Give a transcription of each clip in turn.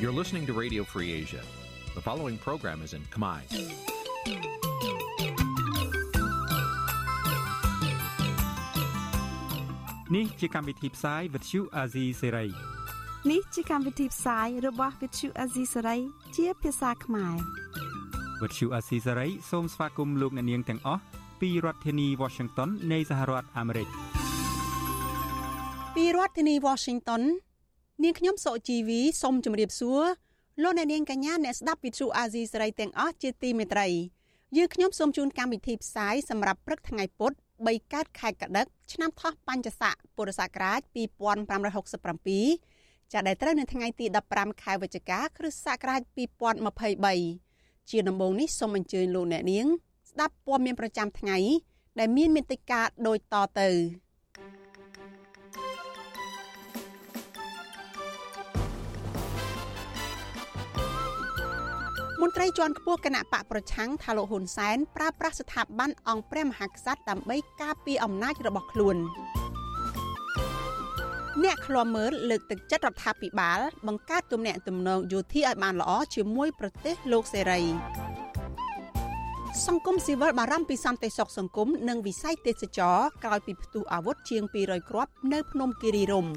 You're listening to Radio Free Asia. The following program is in Khmer. នេះជាកម្មវិធីផ្សាយ Vuthu Azizi Serai នេះជាកម្មវិធីផ្សាយរបស់ Vuthu Azizi Serai ជាភាសាខ្មែរ Vuthu Azizi Serai សូមស្វាគមន៍លោកអ្នកនាងទាំងអស់ពីរដ្ឋធានី Washington នៃសហរដ្ឋអាមេរិក ពីរដ្ឋធានី Washington នាងខ្ញុំសុជីវីសូមជម្រាបសួរលោកអ្នកនាងកញ្ញាអ្នកស្ដាប់ Vuthu Azizi Serai ទាំងអស់ជាទីមេត្រីយើងខ្ញុំសូមជូនកម្មវិធីផ្សាយសម្រាប់ព្រឹកថ្ងៃពុធ3កើតខែកដិកឆ្នាំថោះបัญចស័កពុរសករាជ2567ចាប់ដែលត្រូវនៅថ្ងៃទី15ខែវិច្ឆិកាគ្រិស្តសករាជ2023ជាដំបូងនេះសូមអញ្ជើញលោកអ្នកនាង ស្ដាប់ព័ត៌មានប្រចាំថ្ងៃដែលមានមេត្តាដូចតទៅ មន្ត្រីជាន់ខ្ពស់គណៈបកប្រឆាំងថាលោកហ៊ុនសែនប្រើប្រាស់ស្ថាប័នអង្គព្រះមហាក្សត្រដើម្បីការពារអំណាចរបស់ខ្លួនអ្នកឃ្លាំមើលលើកទឹកចិត្តរដ្ឋាភិបាល បង្កើតទំនាក់ទំនងយោធាឲ្យបានល្អជាមួយប្រទេសលោកសេរីសង្គមស៊ីវិលបារម្ភពីសន្តិសុខសង្គមនិងវិស័យទេសចរក្រោយពីផ្ទុះអាវុធជាង200គ្រាប់នៅភ្នំគិរីរម្យ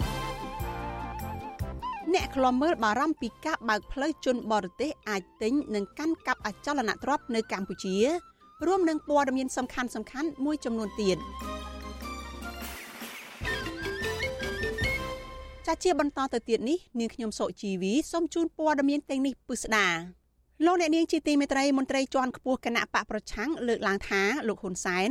អ្នកខ្លំមើលបារម្ភពីការបើកផ្លូវជនបរទេសអាចទិញនិងកាន់កាប់អចលនទ្រព្យនៅកម្ពុជារួមនឹងព័ត៌មានសំខាន់សំខាន់មួយចំនួនទៀតចាជាបន្តទៅទៀតនេះនាងខ្ញុំសុជីវីសូមជូនព័ត៌មានទាំងនេះពិស្ដាលោកអ្នកនាងជាទីមេត្រីមន្ត្រីជាន់ខ្ពស់គណៈបកប្រឆាំងលើកឡើងថាលោកហ៊ុនសែន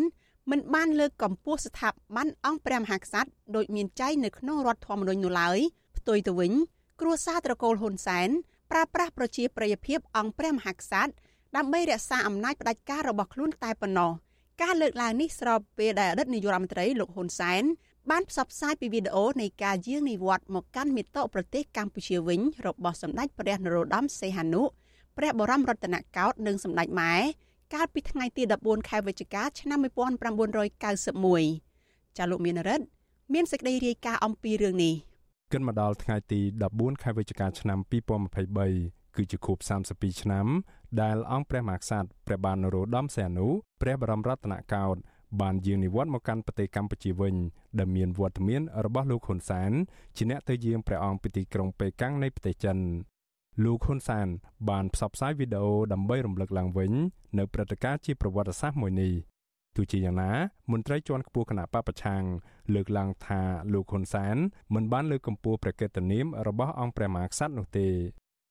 មិនបានលើកកម្ពស់ស្ថាប័នអង្គព្រះមហាក្សត្រដោយមានចែងនៅក្នុងរដ្ឋធម្មនុញ្ញនោះឡើយផ្ទុយទៅវិញ គ្រួសារត្រកូលហ៊ុនសែនប្រើប្រាស់ប្រជាប្រិយភាពអង្គព្រះមហាក្សត្រដើម្បីរក្សាអំណាចផ្ដាច់ការរបស់ខ្លួនតែប៉ុណ្ណោះការលើកឡើងនេះស្របពេលដែលអតីតនាយករដ្ឋមន្ត្រីលោកហ៊ុនសែនបានផ្សព្វផ្សាយពីវីដេអូនៃការយាងនិវត្តន៍មកកាន់មាតុប្រទេសកម្ពុជាវិញរបស់សម្ដេចព្រះនរោត្តមសីហនុព្រះបរមរតនកោដ្ឋនិងសម្ដេចម៉ែកាលពីថ្ងៃទី14ខែវិច្ឆិកាឆ្នាំ1991ចាលោកមានរិទ្ធមានសេចក្តីរាយការណ៍អំពីរឿងនេះ គិនមកដល់ថ្ងៃទី14ខែវិច្ឆិកាឆ្នាំ2023គឺជាខួប32ឆ្នាំ ដែលអង្គព្រះមហាក្សត្រព្រះបាទនរោត្តមសីហនុព្រះបរមរតនកោដ្ឋបានយាងនិវត្តន៍មកកាន់ប្រទេសកម្ពុជាវិញដែលមានវត្តមានរបស់លោកហ៊ុនសែនជាអ្នកទៅយាងព្រះអង្គពីទីក្រុងប៉េកាំងនៃប្រទេសចិនលោកហ៊ុនសែនបានផ្សព្វផ្សាយវីដេអូដើម្បីរំលឹកឡើងវិញនៅព្រឹត្តិការណ៍ជាប្រវត្តិសាស្ត្រមួយនេះ ទោះជាយ៉ាងណាមន្ត្រីជាន់ខ្ពស់គណៈបពប្រឆាំងលើកឡើងថាលោកហ៊ុនសែនមិនបានលើកកម្ពស់ព្រះកេតនាមរបស់អង្គព្រះមហាក្សត្រនោះទេ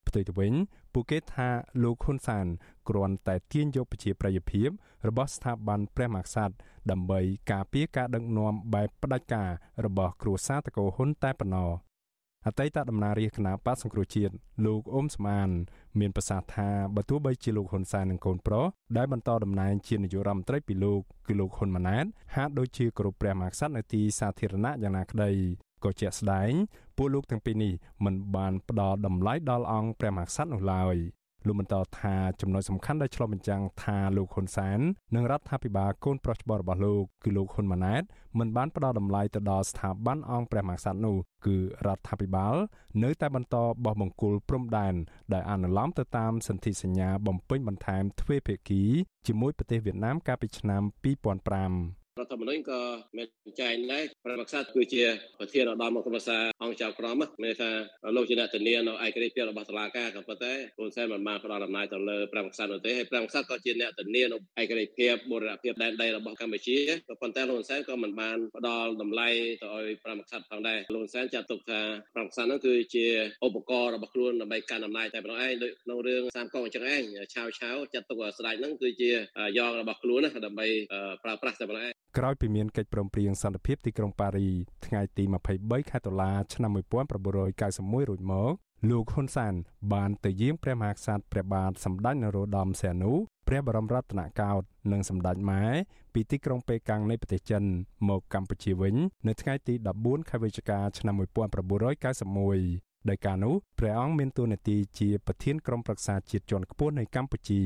ផ្ទុយទៅវិញពួកគេថាលោកហ៊ុនសែនគ្រាន់តែទាញយកប្រជាប្រិយភាពរបស់ស្ថាប័នព្រះមហាក្សត្រដើម្បីការពារការដឹកនាំបែបផ្ដាច់ការរបស់គ្រួសារតកោហ៊ុនតែប៉ុណ្ណោះ អតីតតំណាងរាជគណៈបកសង្គ្រោះជាតិលោកអ៊ុំស្មាន មានប្រសាសន៍ថាបើទោះបីជាលោកហ៊ុនសែននិងកូនប្រុសដែលបន្តតំណែងជានាយករដ្ឋមន្ត្រីពីលោកគឺលោកហ៊ុនម៉ាណែតហាក់ដូចជាគោរពព្រះមហាក្សត្រនៅទីសាធារណៈយ៉ាងណាក្តីក៏ជាក់ស្ដែងពួកលោកទាំងពីរនេះមិនបានផ្ដល់តម្លៃដល់អង្គព្រះមហាក្សត្រនោះឡើយ លោកបន្តថាចំណុចសំខាន់ដែលឆ្លុះបញ្ចាំងថាលោកហ៊ុនសែននិងរដ្ឋាភិបាលកូនប្រុសច្បងរបស់លោកគឺលោកហ៊ុនម៉ាណែតមិនបានផ្ដល់តម្លៃទៅដល់ស្ថាប័នអង្គព្រះមហាក្សត្រនោះគឺរដ្ឋាភិបាល នៅតែបន្តបោះបង្គោលព្រំដែនដែលអនុលោមទៅតាមសន្ធិសញ្ញាបំពេញបន្ថែមទ្វេភាគីជាមួយប្រទេសវៀតណាមកាលពីឆ្នាំ2005 រដ្ឋធម្មនុញ្ញក៏មានចែងដែរព្រះមហាក្សត្រគឺជាប្រធានឧត្តមគណៈសាអង្គចៅក្រមមានថាលោកជាអ្នកធានានៅឯករាជ្យភាពរបស់តុលាការក៏ប៉ុន្តែហ៊ុនសែនមិនបានផ្ដល់អំណាចទៅលើព្រះមហាក្សត្រនោះទេហើយព្រះមហាក្សត្រក៏ជាអ្នកធានានៅឯករាជ្យភាពបូរណភាពដែនដីរបស់កម្ពុជាក៏ប៉ុន្តែលោកហ៊ុនសែនក៏មិនបានផ្ដល់តម្លៃទៅឲ្យព្រះមហាក្សត្រផងដែរលោកហ៊ុនសែនចាត់ទុកថាព្រះមហាក្សត្រនោះគឺជាឧបករណ៍របស់ខ្លួនដើម្បីកាន់អំណាចតែប៉ុណ្ណោះឯងដូចក្នុងរឿងសាមកងអញ្ចឹងឯងឆាវឆាវចាត់ទុកស្ដេចហ្នឹងគឺជាយ៉ងរបស់ខ្លួនណាដើម្បីប្រើប្រាស់តែប៉ុណ្ណោះឯងក្រោយពីមានកិច្ចព្រមព្រៀងសន្តិភាពទីក្រុងប៉ារីថ្ងៃទី23ខែតុលាឆ្នាំ1991រួចមកលោកហ៊ុនសានបានទៅយាងព្រះមហាក្សត្រព្រះបាទសម្ដេចនរោត្តមសីហនុព្រះបរមរតនកោដ្ឋនិងសម្ដេចម៉ែពីទីក្រុងប៉េកាំងនៃប្រទេសចិនមកកម្ពុជាវិញ នៅថ្ងៃទី14ខែវិច្ឆិកាឆ្នាំ1991ដោយការនោះព្រះអង្គមានតួនាទីជាប្រធានក្រុមប្រឹក្សាជាតិជាន់ខ្ពស់នៃកម្ពុជា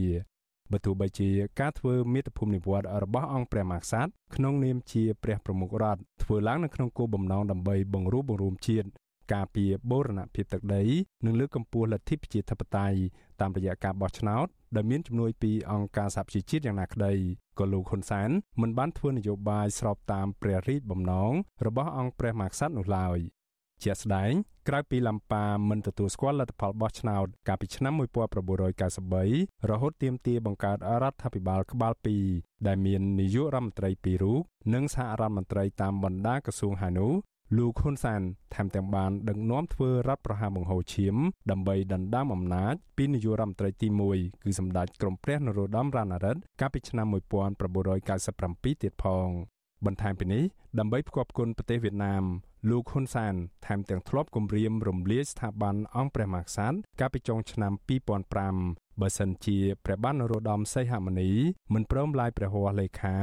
បើទោះបីជាការធ្វើមាតុភូមិនិវត្តន៍របស់អង្គព្រះមហាក្សត្រក្នុងនាមជាព្រះប្រមុខរដ្ឋធ្វើឡើងនៅក្នុងគោលបំណងដើម្បីបង្រួបបង្រួមជាតិការពារបូរណភាពទឹកដីនិងលើកកម្ពស់លទ្ធិប្រជាធិបតេយ្យតាមរយៈការបោះឆ្នោតដែលមានជំនួយពីអង្គការសហប្រជាជាតិយ៉ាងណាក្តីក៏លោកហ៊ុនសែនមិនបានធ្វើនយោបាយស្របតាមព្រះរាជបំណងរបស់អង្គព្រះមហាក្សត្រនោះឡើយ ជាក់ស្ដែងក្រៅពីលំប៉ាមិនទទួលស្គាល់លទ្ធផលបោះឆ្នោតកាលពីឆ្នាំ1993រហូតទាមទារបង្កើតរដ្ឋាភិបាលក្បាល2ដែលមាននាយករដ្ឋមន្ត្រីពីររូបនិងសហរដ្ឋមន្ត្រីតាមបណ្ដាក្រសួងហើយនោះលោកហ៊ុនសានថែមទាំងបានដឹកនាំធ្វើរដ្ឋប្រហារបង្ហូរឈាមដើម្បីដណ្ដើមអំណាចពីនាយករដ្ឋមន្ត្រីទី1គឺសម្ដេចក្រមព្រះនរោត្តមរណរដ្ឋកាលពីឆ្នាំ1997ទៀតផងបន្ថែមពីនេះដើម្បីផ្គប់គុណប្រទេសវៀតណាម លោកហ៊ុនសានថែមទាំងធ្លាប់គម្រាមរំលាយស្ថាប័នអង្គព្រះមហាក្សត្រកាលពីចុងឆ្នាំ2005បើសិនជាព្រះបាទនរោត្តមសីហមុនីមិនព្រមឡាយព្រះហស្ថលេខា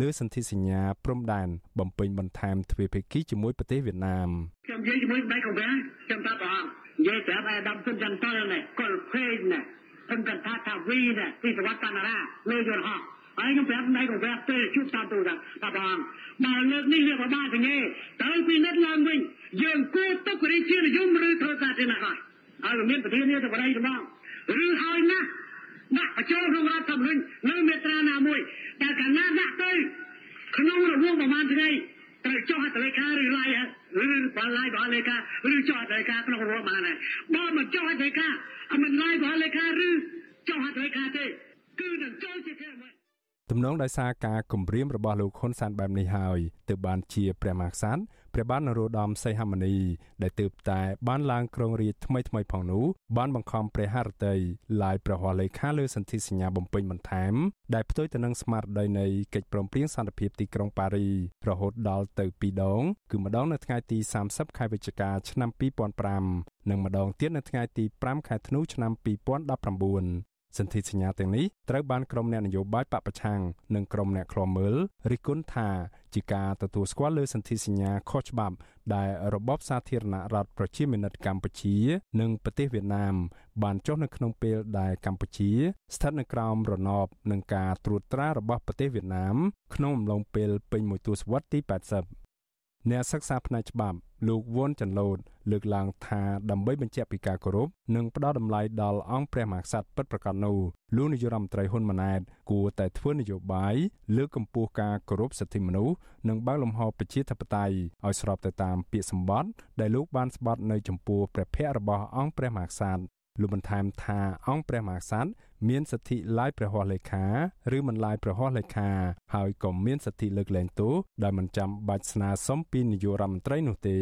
លើសន្ធិសញ្ញាព្រំដែនបំពេញបន្ថែមទ្វេភាគីជាមួយប្រទេសវៀតណាមខ្ញុំនិយាយជាមួយដៃកងវាខ្ញុំថាព្រះអង្គនិយាយប្រាប់អាដាមសុនចន្ទលនេះកុលភេងនេះខ្ញុំគិតថាថាវីនេះពីសវត្តកណ្ដាលើយន្តហោះ ហើយខ្ញុំប្រាប់ដៃកងវាពេលជួបតាមទូរស័ព្ទថាព្រះអង្គបើលើកនេះវាពិបាកទេទៅពិនិត្យឡើងវិញយើងគួរទុករាជានិយមឬធ្វើសាធារណៈហើយហើយមានប្រធានាធិបតីរបស់ឬហើយណាស់ដាក់បញ្ចូលក្នុងរដ្ឋធម្មនុញ្ញនៅមាត្រាណាមួយតែកាលណាដាក់ទៅក្នុងរង្វង់ប្រមាណថ្ងៃត្រូវចុះហត្ថលេខាឬឡាយឬបើឡាយបើលេខាឬចុះហត្ថលេខាក្នុងរង្វង់ប្រមាណហើយបើមិនចុះហត្ថលេខាមិនឡាយបើលេខាឬចុះហត្ថលេខាទេគឺនឹងចូលជាគេមួយ ទំនងដោយសារការគម្រាមរបស់លោកហ៊ុនសែនបែបនេះហើយទើបបានជាព្រះមហាក្សត្រព្រះបាទនរោត្តមសីហមុនីដែលទើបតែបានឡើងគ្រងរាជថ្មីថ្មីផងនោះបានបង្ខំព្រះハរតីឡាយព្រះហស្ថលេខាលើសន្ធិសញ្ញាបំពេញបន្ថែមដែលផ្ទុយទៅនឹងស្មារតីនៃកិច្ចព្រមព្រៀងសន្តិភាពទីក្រុងប៉ារីរហូតដល់ទៅ2ដងគឺម្ដងនៅថ្ងៃទី30ខែវិច្ឆិកាឆ្នាំ2005និងម្ដងទៀតនៅថ្ងៃទី5ខែធ្នូឆ្នាំ2019 សន្ធិសញ្ញាទាំងនេះត្រូវបានក្រុមអ្នកនយោបាយបពប្រឆាំងនិងក្រុមអ្នកឃ្លាំមើលរិះគន់ថាជាការទទួលស្គាល់លើសន្ធិសញ្ញាខុសច្បាប់ដែលរបបសាធារណរដ្ឋប្រជាមានិតកម្ពុជា និងប្រទេសវៀតណាម បានចុះនៅក្នុងពេលដែលកម្ពុជា ស្ថិតនៅក្រោមរណបនឹងការត្រួតត្រារបស់ប្រទេសវៀតណាមក្នុងអំឡុងពេលពេញមួយទសវត្សរ៍ទី80 អ្នកសិក្សាផ្នែកច្បាប់លោកវ៉ុនចាន់ឡូតលើកឡើងថាដើម្បីបញ្ជាក់ពីការគោរពនិងផ្ដល់តម្លៃដល់អង្គព្រះមហាក្សត្រពិតប្រាកដនោះលោកនាយរដ្ឋមន្ត្រីហ៊ុនម៉ាណែតគួរតែធ្វើនយោបាយលើកកម្ពស់ការគោរពសិទ្ធិមនុស្សនិងបើកលំហប្រជាធិបតេយ្យឲ្យស្របទៅតាមពាក្យសម្បត្តិដែលលោកបានស្បត់នៅចំពោះព្រះភ័ក្ត្ររបស់អង្គព្រះមហាក្សត្រលោកបន្ថែមថាអង្គព្រះមហាក្សត្រមានសិទ្ធិឡាយព្រះហស្ថលេខាឬមិនឡាយព្រះហស្ថលេខាហើយក៏មានសិទ្ធិលើកលែងទោសដោយមិនចាំបាច់ស្នើសុំពីនាយករដ្ឋមន្ត្រីនោះទេ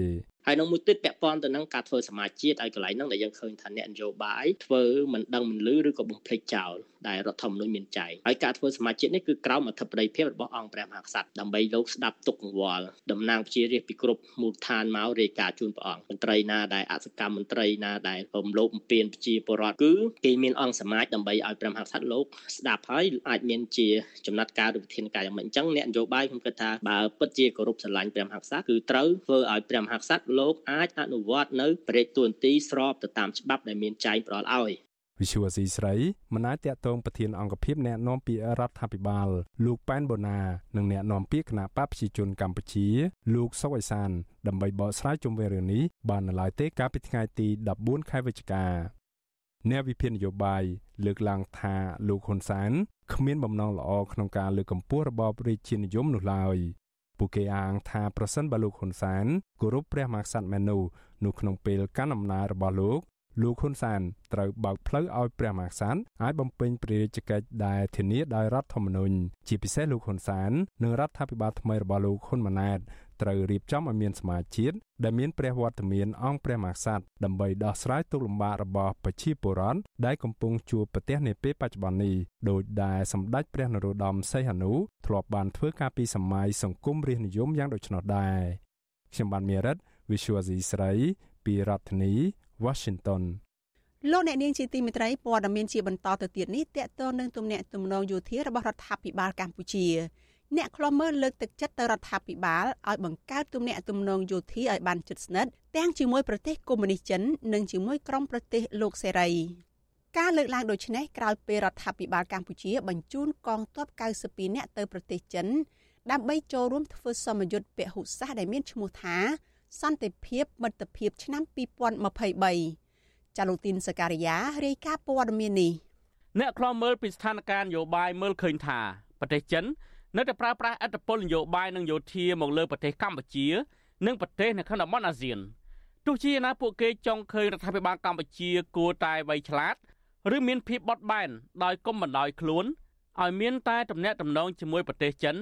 ហើយនឹងមួយទៀតពាក់ព័ន្ធទៅនឹងការធ្វើសមាជជាតិឲ្យកន្លែងហ្នឹងដែលយើងឃើញថាអ្នកនយោបាយធ្វើមិនដឹងមិនលឺឬក៏បំភ្លេចចោលដែលរដ្ឋធម្មនុញ្ញមានចែងហើយការធ្វើសមាជជាតិនេះគឺក្រោមអធិបតីភាពរបស់អង្គព្រះមហាក្សត្រដើម្បីលោកស្ដាប់ទុកកង្វល់តំណាងប្រជារាស្ត្រពីគ្រប់មូលដ្ឋានមករាយការណ៍ជូនព្រះអង្គមន្ត្រីណាដែលអសកម្មមន្ត្រីណាដែលរំលោភបំពានប្រជាពលរដ្ឋគឺគេមានអង្គសមាជដើម្បីឲ្យព្រះមហាក្សត្រលោកស្ដាប់ហើយអាចមានជាចំណាត់ការឬវិធានការយ៉ាងម៉េចអញ្ចឹងអ្នកនយោបាយខ្ញុំគិតថាបើពិតជាគោរពស្រឡាញ់ព្រះមហាក្សត្រគឺត្រូវធ្វើឲ្យព្រះមហាក្សត្រលោកអាចអនុវត្តនៅព្រះរាជទួនាទីស្របទៅតាមច្បាប់ដែលមានចែងផ្ដល់ឲ្យវិសុវស៊ីស្រីមិនអាចតាក់ទងប្រធានអង្គភិបអ្នកណែនាំពាក្យរដ្ឋាភិបាលលោកប៉ែនបូណានិងអ្នកណែនាំពាក្យគណៈបកប្រជាជនកម្ពុជា លោកសុកអេសានដើម្បីបកស្រាយជុំវិញរឿងនេះបាននៅឡើយទេកាលពីថ្ងៃទី14ខែវិច្ឆិកា អ្នកវិភាគនយោបាយលើកឡើងថាលោកហ៊ុនសែនគ្មានបំណងល្អក្នុងការលើកកម្ពស់របបរាជានិយមនោះឡើយពួកគេអាងថាប្រសិនបើលោកហ៊ុនសែនគោរពព្រះមហាក្សត្រមែននោះនោះក្នុងពេលកាន់អំណាចរបស់លោកលោកហ៊ុនសែនត្រូវបើកផ្លូវឲ្យព្រះមហាក្សត្រអាចបំពេញព្រះរាជកិច្ចដែលធានាដោយរដ្ឋធម្មនុញ្ញជាពិសេសលោកហ៊ុនសែននិងរដ្ឋាភិបាលថ្មីរបស់លោកហ៊ុនម៉ាណែត ត្រូវរៀបចំឲ្យមានសមាជជាតិដែលមានព្រះវត្តមានអង្គព្រះមហាក្សត្រដើម្បីដោះស្រាយទុក្ខលំបាករបស់ប្រជាពលរដ្ឋដែលកំពុងជួបប្រទះនាពេលបច្ចុប្បន្ននេះដោយដែលសម្ដេចព្រះនរោត្តមសីហនុធ្លាប់បានធ្វើការពីសម័យសង្គមរាស្ត្រនិយមយ៉ាងដូច្នោះដែរខ្ញុំបានមេរិត Visual C ស្រីពីរដ្ឋធានី Washington លោកអ្នកនាងជាទីមេត្រីព័ត៌មានជាបន្តទៅទៀតនេះតកតនឹងទំនាក់ទំនងយោធារបស់រដ្ឋាភិបាលកម្ពុជា អ្នកខ្លំមើលលើកទឹកចិត្តទៅរដ្ឋាភិបាលឲ្យបង្កើតទំនាក់ទំនងយោធាឲ្យបានជិតស្និទ្ធទាំងជាមួយប្រទេសកុម្មុយនីសចិននិងជាមួយក្រុមប្រទេសលោកសេរីការលើកឡើងដូចនេះក្រោយពេលរដ្ឋាភិបាលកម្ពុជា បញ្ជូនកងទ័ព92នាក់ទៅប្រទេសចិន ដើម្បីចូលរួមធ្វើសមយុទ្ធពហុសាសន៍ដែលមានឈ្មោះថា សន្តិភាពមិត្តភាពឆ្នាំ2023ចាលូទីនសការីយ៉ារាយការណ៍ព័ត៌មាននេះអ្នកខ្លាំមើលពីស្ថានភាពនយោបាយមើលឃើញថាប្រទេសចិន នៅតែប្រើប្រាស់ឥទ្ធិពលនយោបាយនិងយោធាមកលើប្រទេសកម្ពុជា និងប្រទេសនៅក្នុងតំបន់អាស៊ានទោះជាណាពួកគេចង់ឃើញរដ្ឋាភិបាលកម្ពុជាគួរតែវៃឆ្លាតឬមានភាពបត់បែនដោយគុំបណ្ដោយខ្លួនឲ្យមានតែទំនាក់ទំនងជាមួយប្រទេសចិន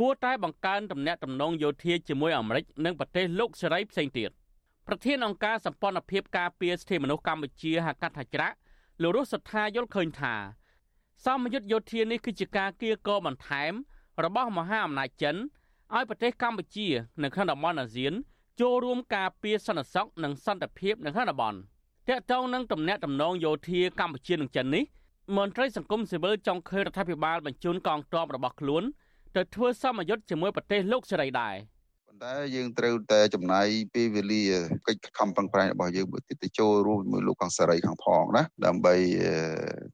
គួរតែបង្កើនទំនាក់ទំនងយោធាជាមួយអាមេរិកនិងប្រទេសលោកសេរីផ្សេងទៀតប្រធានអង្គការសម្ព័ន្ធភាពការពារសិទ្ធិមនុស្សកម្ពុជាហៅកាត់ថាច្រាក់លោករស់សុថាយល់ឃើញថា សមយុទ្ធយោធានេះគឺជាការគៀកបន្ថែម របស់មហាអំណាចចិនឲ្យប្រទេសកម្ពុជា នៅក្នុងតំបន់អាស៊ាន ចូលរួមការពារសន្តិសុខនិងសន្តិភាពនៅក្នុងតំបន់តកតងនឹងទំនាក់ទំនងយោធាកម្ពុជានិងចិននេះមន្ត្រីសង្គមស៊ីវិលចង់ឃើញរដ្ឋាភិបាលបញ្ជូនកងទ័ពរបស់ខ្លួនទៅធ្វើសមយុទ្ធជាមួយប្រទេសលោកសេរីដែរ។ តែយើងត្រូវតែចំណាយពេលវេលាកិច្ចខំប្រឹងប្រែងរបស់យើងមួយទៀតទៅចូលរួមជាមួយលោកកងសេរីខាងផងណាដើម្បី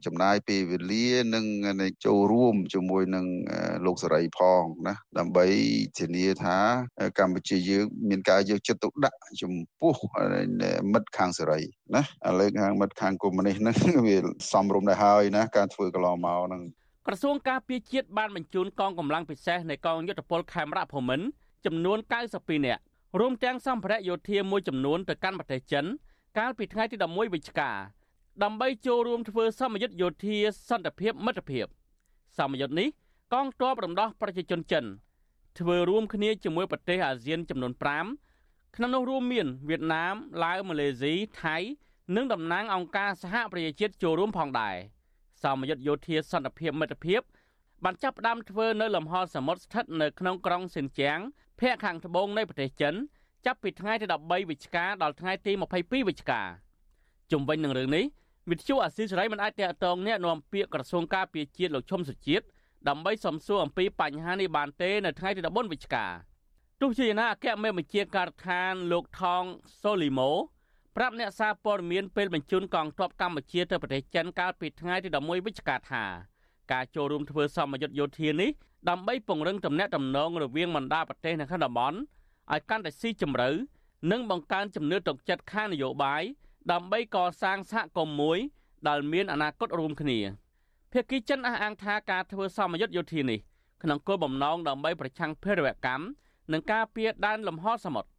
ចំណាយពេលវេលានិងចូលរួមជាមួយនឹងលោកសេរីផងណាដើម្បីធានាថាកម្ពុជាយើងមានការយកចិត្តទុកដាក់ចំពោះមិត្តខាងសេរីណាឥឡូវខាងមិត្តខាងកុម្មុយនីសហ្នឹងវាសំរុំដែរហើយណាការធ្វើកន្លងមកហ្នឹងក្រសួងការពារជាតិបានបញ្ជូនកងកម្លាំងពិសេសនៃកងយុទ្ធពលខេមរៈភូមិន្ទ ចំនួន92នាក់រួមទាំងសម្ភារៈយោធាមួយចំនួនទៅកាន់ប្រទេសចិន កាលពីថ្ងៃទី11វិច្ឆិកាដើម្បីចូលរួមធ្វើសមយុទ្ធយោធាសន្តិភាពមិត្តភាពសមយុទ្ធនេះកងទ័ពរំដោះប្រជាជនចិន ធ្វើរួមគ្នាជាមួយប្រទេសអាស៊ានចំនួន5ក្នុងនោះរួមមានវៀតណាមឡាវម៉ាឡេស៊ីថៃនិងតំណាងអង្គការសហប្រជាជាតិចូលរួមផងដែរសមយុទ្ធយោធាសន្តិភាពមិត្តភាពបានចាប់ផ្ដើមធ្វើនៅលំហសមុទ្រស្ថិតនៅក្នុងក្រុងសិនជាង ភូមិខាងត្បូងនៃប្រទេសចិនចាប់ពីថ្ងៃទី13វិច្ឆិកាដល់ថ្ងៃទី22វិច្ឆិកាជុំវិញនឹងរឿងនេះវិទ្យុអាស៊ីសេរីមិនអាចតាក់ទងអ្នកនាំពាក្យក្រសួងការពារជាតិលោកឈុំសុជាតិដើម្បីសំសួរអំពីបញ្ហានេះបានទេនៅថ្ងៃទី14វិច្ឆិកាទោះជាយ៉ាងណាអគ្គមេបញ្ជាការដ្ឋានលោកថងសូលីម៉ូប្រាប់អ្នកសារព័ត៌មានពេលបញ្ជូនកងទ័ពកម្ពុជាទៅប្រទេសចិនកាលពីថ្ងៃទី11វិច្ឆិកាថាការចូលរួមធ្វើសមយុទ្ធយោធានេះ ដើម្បីពង្រឹងទំនាក់ទំនងរវាងបណ្ដាប្រទេសនៅក្នុងតំបន់ឲ្យកាន់តែស៊ីជម្រៅនិងបង្កើនជំនឿទុកចិត្តខាងនយោបាយដើម្បីកសាងសហគមន៍មួយដែលមានអនាគតរួមគ្នាភាគីចិនអះអាងថាការធ្វើសមយុទ្ធយោធានេះក្នុងគោលបំណងដើម្បីប្រឆាំងភេរវកម្មនិងការពារដែនលំហសមុទ្រ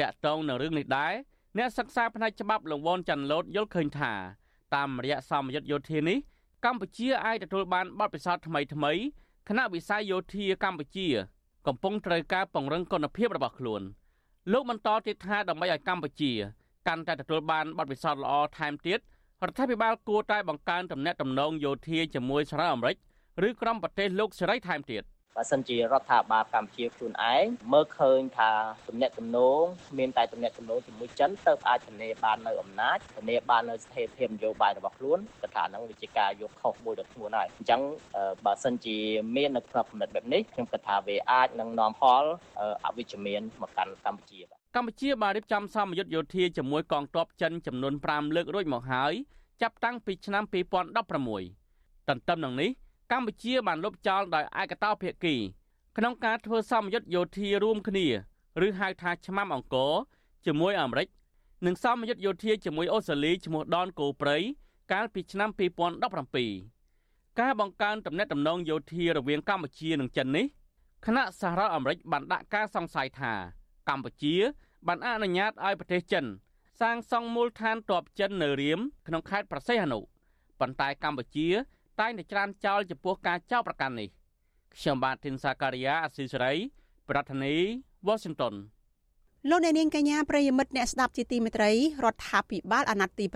តាក់ទងនឹងរឿងនេះដែរអ្នកសិក្សាផ្នែកច្បាប់លង្វនច័ន្ទលូតយល់ឃើញថាតាមរយៈសមយុទ្ធយោធានេះកម្ពុជាអាចទទួលបានបទពិសោធន៍ថ្មីថ្មី គណៈវិស័យយោធាកម្ពុជា កំពុងត្រូវការពង្រឹងគុណភាពរបស់ខ្លួនលោកបន្តទៀតថាដើម្បីឲ្យកម្ពុជាកាន់តែទទួលបានបទពិសោធន៍ល្អថែមទៀតរដ្ឋាភិបាលគួរតែបង្កើនទំនាក់ទំនងយោធាជាមួយសហរដ្ឋអាមេរិកឬក្រុមប្រទេសលោកសេរីថែមទៀត។ បើសិនជារដ្ឋាភិបាលកម្ពុជាខ្លួនឯងមើលឃើញថាទំនាក់ទំនងមានតែទំនាក់ទំនងជាមួយចិនទៅអាចធានាបាននៅអំណាចធានាបាននៅស្ថិរភាពនយោបាយរបស់ខ្លួនគិតថាហ្នឹងវាជាការយកខុសមួយដល់ខ្លួនហើយអញ្ចឹងបើសិនជាមាននៅក្នុងគំនិតបែបនេះខ្ញុំគិតថាវាអាចនឹងនាំផលអវិជ្ជមានមកកាន់កម្ពុជាបាទកម្ពុជាបានរៀបចំសមយុទ្ធយោធាជាមួយកងទ័ពចិនចំនួន5លើករួចមកហើយចាប់តាំងពីឆ្នាំ2016ទន្ទឹមនឹងនេះ កម្ពុជាបានលុបចោលដោយឯកតោភាគី ក្នុងការធ្វើសមយុទ្ធយោធារួមគ្នាឬហៅថាឆ្មាំអង្គរជាមួយអាមេរិកនិងសមយុទ្ធយោធាជាមួយអូស្ត្រាលីឈ្មោះដនកូព្រៃកាលពីឆ្នាំ2017ការបង្កើនទំនាក់ទំនងយោធារវាងកម្ពុជានិងចិននេះគណៈសហរដ្ឋអាមេរិកបានដាក់ការសង្ស័យថាកម្ពុជាបានអនុញ្ញាតឲ្យប្រទេសចិន សាងសង់មូលដ្ឋានទ័ពចិននៅរៀមក្នុងខេត្តប្រសេះអនុប៉ុន្តែកម្ពុជា តែងតែច្រានចោលចំពោះការចោទប្រកាន់នេះខ្ញុំបាទធីនសាការីយ៉ាអស៊ីសេរីប្រធានាធិបតី Washington លោកអ្នកនាងកញ្ញាប្រិយមិត្តអ្នកស្ដាប់ជាទីមេត្រីរដ្ឋាភិបាលអាណត្តិទី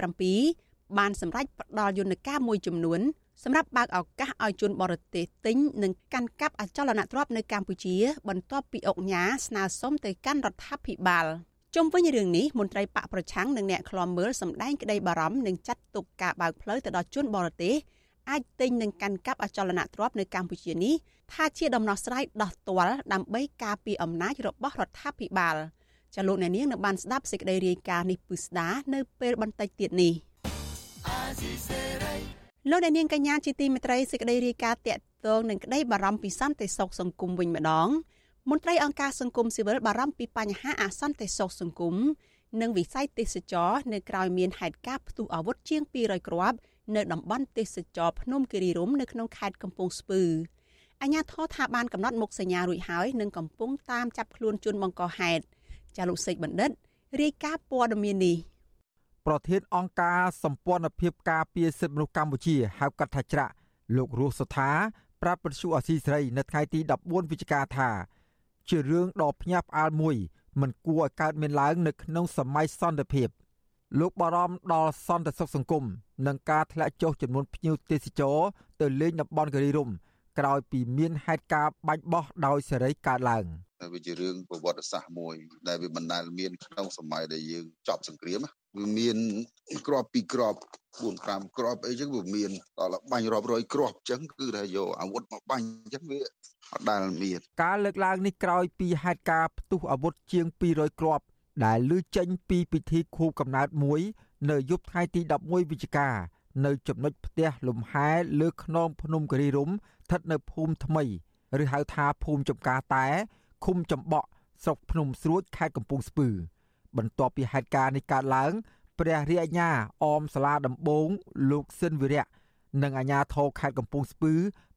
7បានសម្រេចផ្ដល់យន្តការមួយចំនួនសម្រាប់បើកឱកាសឲ្យជនបរទេសទិញនិងកាន់កាប់អចលនទ្រព្យនៅកម្ពុជា បន្ទាប់ពីអង្គញាស្នើសុំទៅកាន់រដ្ឋាភិបាលជុំវិញរឿងនេះមន្ត្រីបកប្រឆាំងនិងអ្នកខ្លាំមើលសម្ដែងក្តីបារម្ភនិងចាត់ទុកការបើកផ្លូវទៅដល់ជនបរទេស អាចទិញនិងកាន់កាប់អចលនទ្រព្យនៅកម្ពុជានេះថាជាដំណោះស្រាយដោះទាល់ដើម្បីការពារអំណាចរបស់រដ្ឋាភិបាលចាលោកអ្នកនាងនៅបានស្ដាប់សេចក្តីរាយការណ៍នេះពិស្ដានៅពេលបន្តិចទៀតនេះលោកអ្នកនាងកញ្ញាជាទីមេត្រីសេចក្តីរាយការណ៍តាក់ទងនឹងក្តីបារម្ភពីសន្តិសុខសង្គមវិញម្ដងមន្ត្រីអង្គការសង្គមស៊ីវិលបារម្ភពីបញ្ហាអសន្តិសុខសង្គមនិងវិស័យទេសចរនៅក្រៅមានហេតុការណ៍ផ្ទុះអាវុធជាង200គ្រាប់ នៅតំបន់ទេសចរភ្នំគិរីរម្យនៅក្នុងខេត្តកំពង់ស្ពឺអាជ្ញាធរថាបានកំណត់មុខសញ្ញារួចហើយនិងកំពុងតាមចាប់ខ្លួនជនបង្កហេតុចាលោកសេកបណ្ឌិតរាយការណ៍ព័ត៌មាននេះប្រធានអង្គការសម្ព័ន្ធភាពការពារសិទ្ធិមនុស្សកម្ពុជាហៅកាត់ថាច្រាក់លោករស់សុថាប្រាប់ពទ្យុអសីស្រីនៅថ្ងៃទី14វិច្ឆិកាថា ជារឿងដ៏ភ្ញាក់ផ្អើលមួយមិនគួរឲ្យកើតមានឡើងនៅក្នុងសម័យសន្តិភាព លោកបារម្ភដល់សន្តិសុខសង្គមនិងការធ្លាក់ចុះចំនួនភ្ញៀវទេសចរទៅលេងតំបន់គិរីរម្យក្រោយពីមានហេតុការណ៍បាញ់បោះដោយសេរីកើតឡើងវាជារឿងប្រវត្តិសាស្ត្រមួយ ដែលវាមិនដែលមានក្នុងសម័យដែលយើងចប់សង្គ្រាមវាមានក្របពីក្រប4 5ក្របអីចឹងវាមានដល់បាញ់រាប់រយក្របចឹងគឺថាយកអាវុធមកបាញ់ចឹងវាអត់ដែលមានការលើកឡើងនេះក្រោយពីហេតុការណ៍ផ្ទុះអាវុធជាង200គ្រាប់ ដែលលើចេញពីពិធីខួបកំណើតមួយ នៅយប់ថ្ងៃទី11វិច្ឆិកា នៅចំណុចផ្ទះលំហែលើខ្នងភ្នំគិរីរម្យស្ថិតនៅភូមិថ្មីឬហៅថាភូមិចំការតែឃុំចំបក់ស្រុកភ្នំស្រួចខេត្តកំពង់ស្ពឺ បន្ទាប់ពីហេតុការណ៍នេះកើតឡើង ព្រះរាជអាជ្ញាអមសាលាដំបងលោកស៊ិនវិរៈនិងអាជ្ញាធរខេត្តកំពង់ស្ពឺ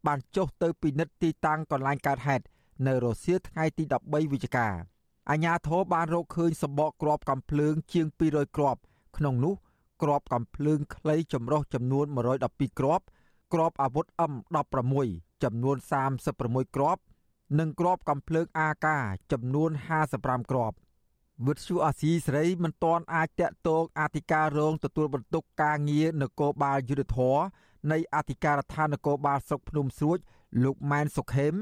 បានចុះទៅពិនិត្យទីតាំងកន្លែងកើតហេតុនៅរសៀលថ្ងៃទី13វិច្ឆិកា អាជ្ញាធរបានរកឃើញសម្បកគ្រាប់កាំភ្លើងជាង200គ្រាប់ក្នុងនោះគ្រាប់កាំភ្លើងខ្លីចម្រុះចំនួន112គ្រាប់គ្រាប់អាវុធ M16 ចំនួន36គ្រាប់និងគ្រាប់កាំភ្លើង AK ចំនួន55គ្រាប់វិទ្យុអាស៊ីសេរីមិនទាន់អាចតាក់ទងអធិការរងទទួលបន្ទុកការងារនគរបាលយុទ្ធធរនៃអធិការដ្ឋាននគរបាលស្រុកភ្នំស្រួចលោកម៉ែនសុខេម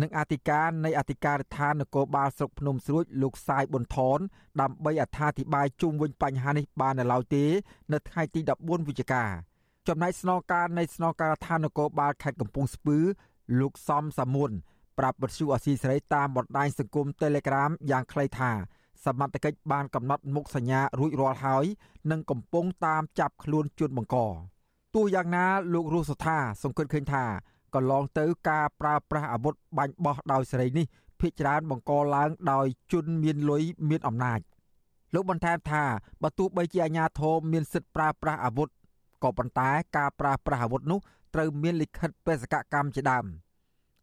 និងអធិការនៃអធិការដ្ឋាននគរបាលស្រុកភ្នំស្រួចលោកសាយប៊ុនថនដើម្បីអត្ថាធិប្បាយជុំវិញបញ្ហានេះបាននៅឡើយទេ នៅថ្ងៃទី14វិច្ឆិកាចំណែកស្នងការនៃស្នងការដ្ឋាននគរបាលខេត្តកំពង់ស្ពឺលោកសំសាមុនប្រាប់បទសុអសីសេរីតាមបណ្ដាញសង្គម Telegram យ៉ាងខ្លីថាសមត្ថកិច្ចបានកំណត់មុខសញ្ញារួចរាល់ហើយនិងកំពុងតាមចាប់ខ្លួនជនបង្កទោះយ៉ាងណាលោករស់សុថាសង្កេតឃើញថា កន្លងទៅការប្រើប្រាស់អាវុធបាញ់បោះដោយសេរីនេះភ្នាក់ច្រើនបង្កឡើងដោយជនមានលុយមានអំណាចលោកបន្ថែមថាបើទោះបីជាអាជ្ញាធរមានសិទ្ធិប្រើប្រាស់អាវុធក៏ប៉ុន្តែការប្រើប្រាស់អាវុធនោះត្រូវមានលិខិតបេសកកម្មជាដើម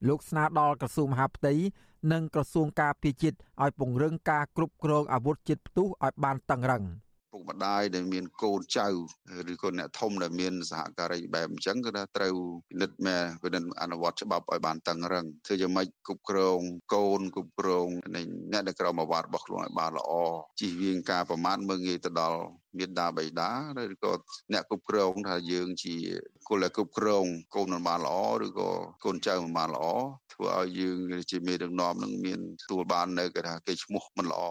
លោកស្នើដល់ក្រសួងមហាផ្ទៃនិងក្រសួងការពារជាតិឲ្យពង្រឹងការគ្រប់គ្រងអាវុធជាតិផ្ទុះឲ្យបានតឹងរ៉ឹង។ ពុកម្ដាយដែលមានកូនចៅឬក៏អ្នកធំដែលមានសហការីបែបអញ្ចឹងគឺថាត្រូវពិនិត្យមែពិនិត្យអនុវត្តច្បាប់ឲ្យបានតឹងរឹងធ្វើយ៉ាងម៉េចគ្រប់គ្រងកូនគ្រប់គ្រងអ្នកដែលក្រមអាវ៉ាត់របស់ខ្លួនឲ្យបានល្អជិះវៀងការប្រមាថមើងងាយទៅដល់មេដាបៃតាឬក៏អ្នកគ្រប់គ្រងថាយើងជាគោលគ្រប់គ្រងកូនមិនបានល្អឬក៏កូនចៅមិនបានល្អធ្វើឲ្យយើងជាមេដឹកនាំនឹងមានទួលបាននៅគេថាគេឈ្មោះមិនល្អ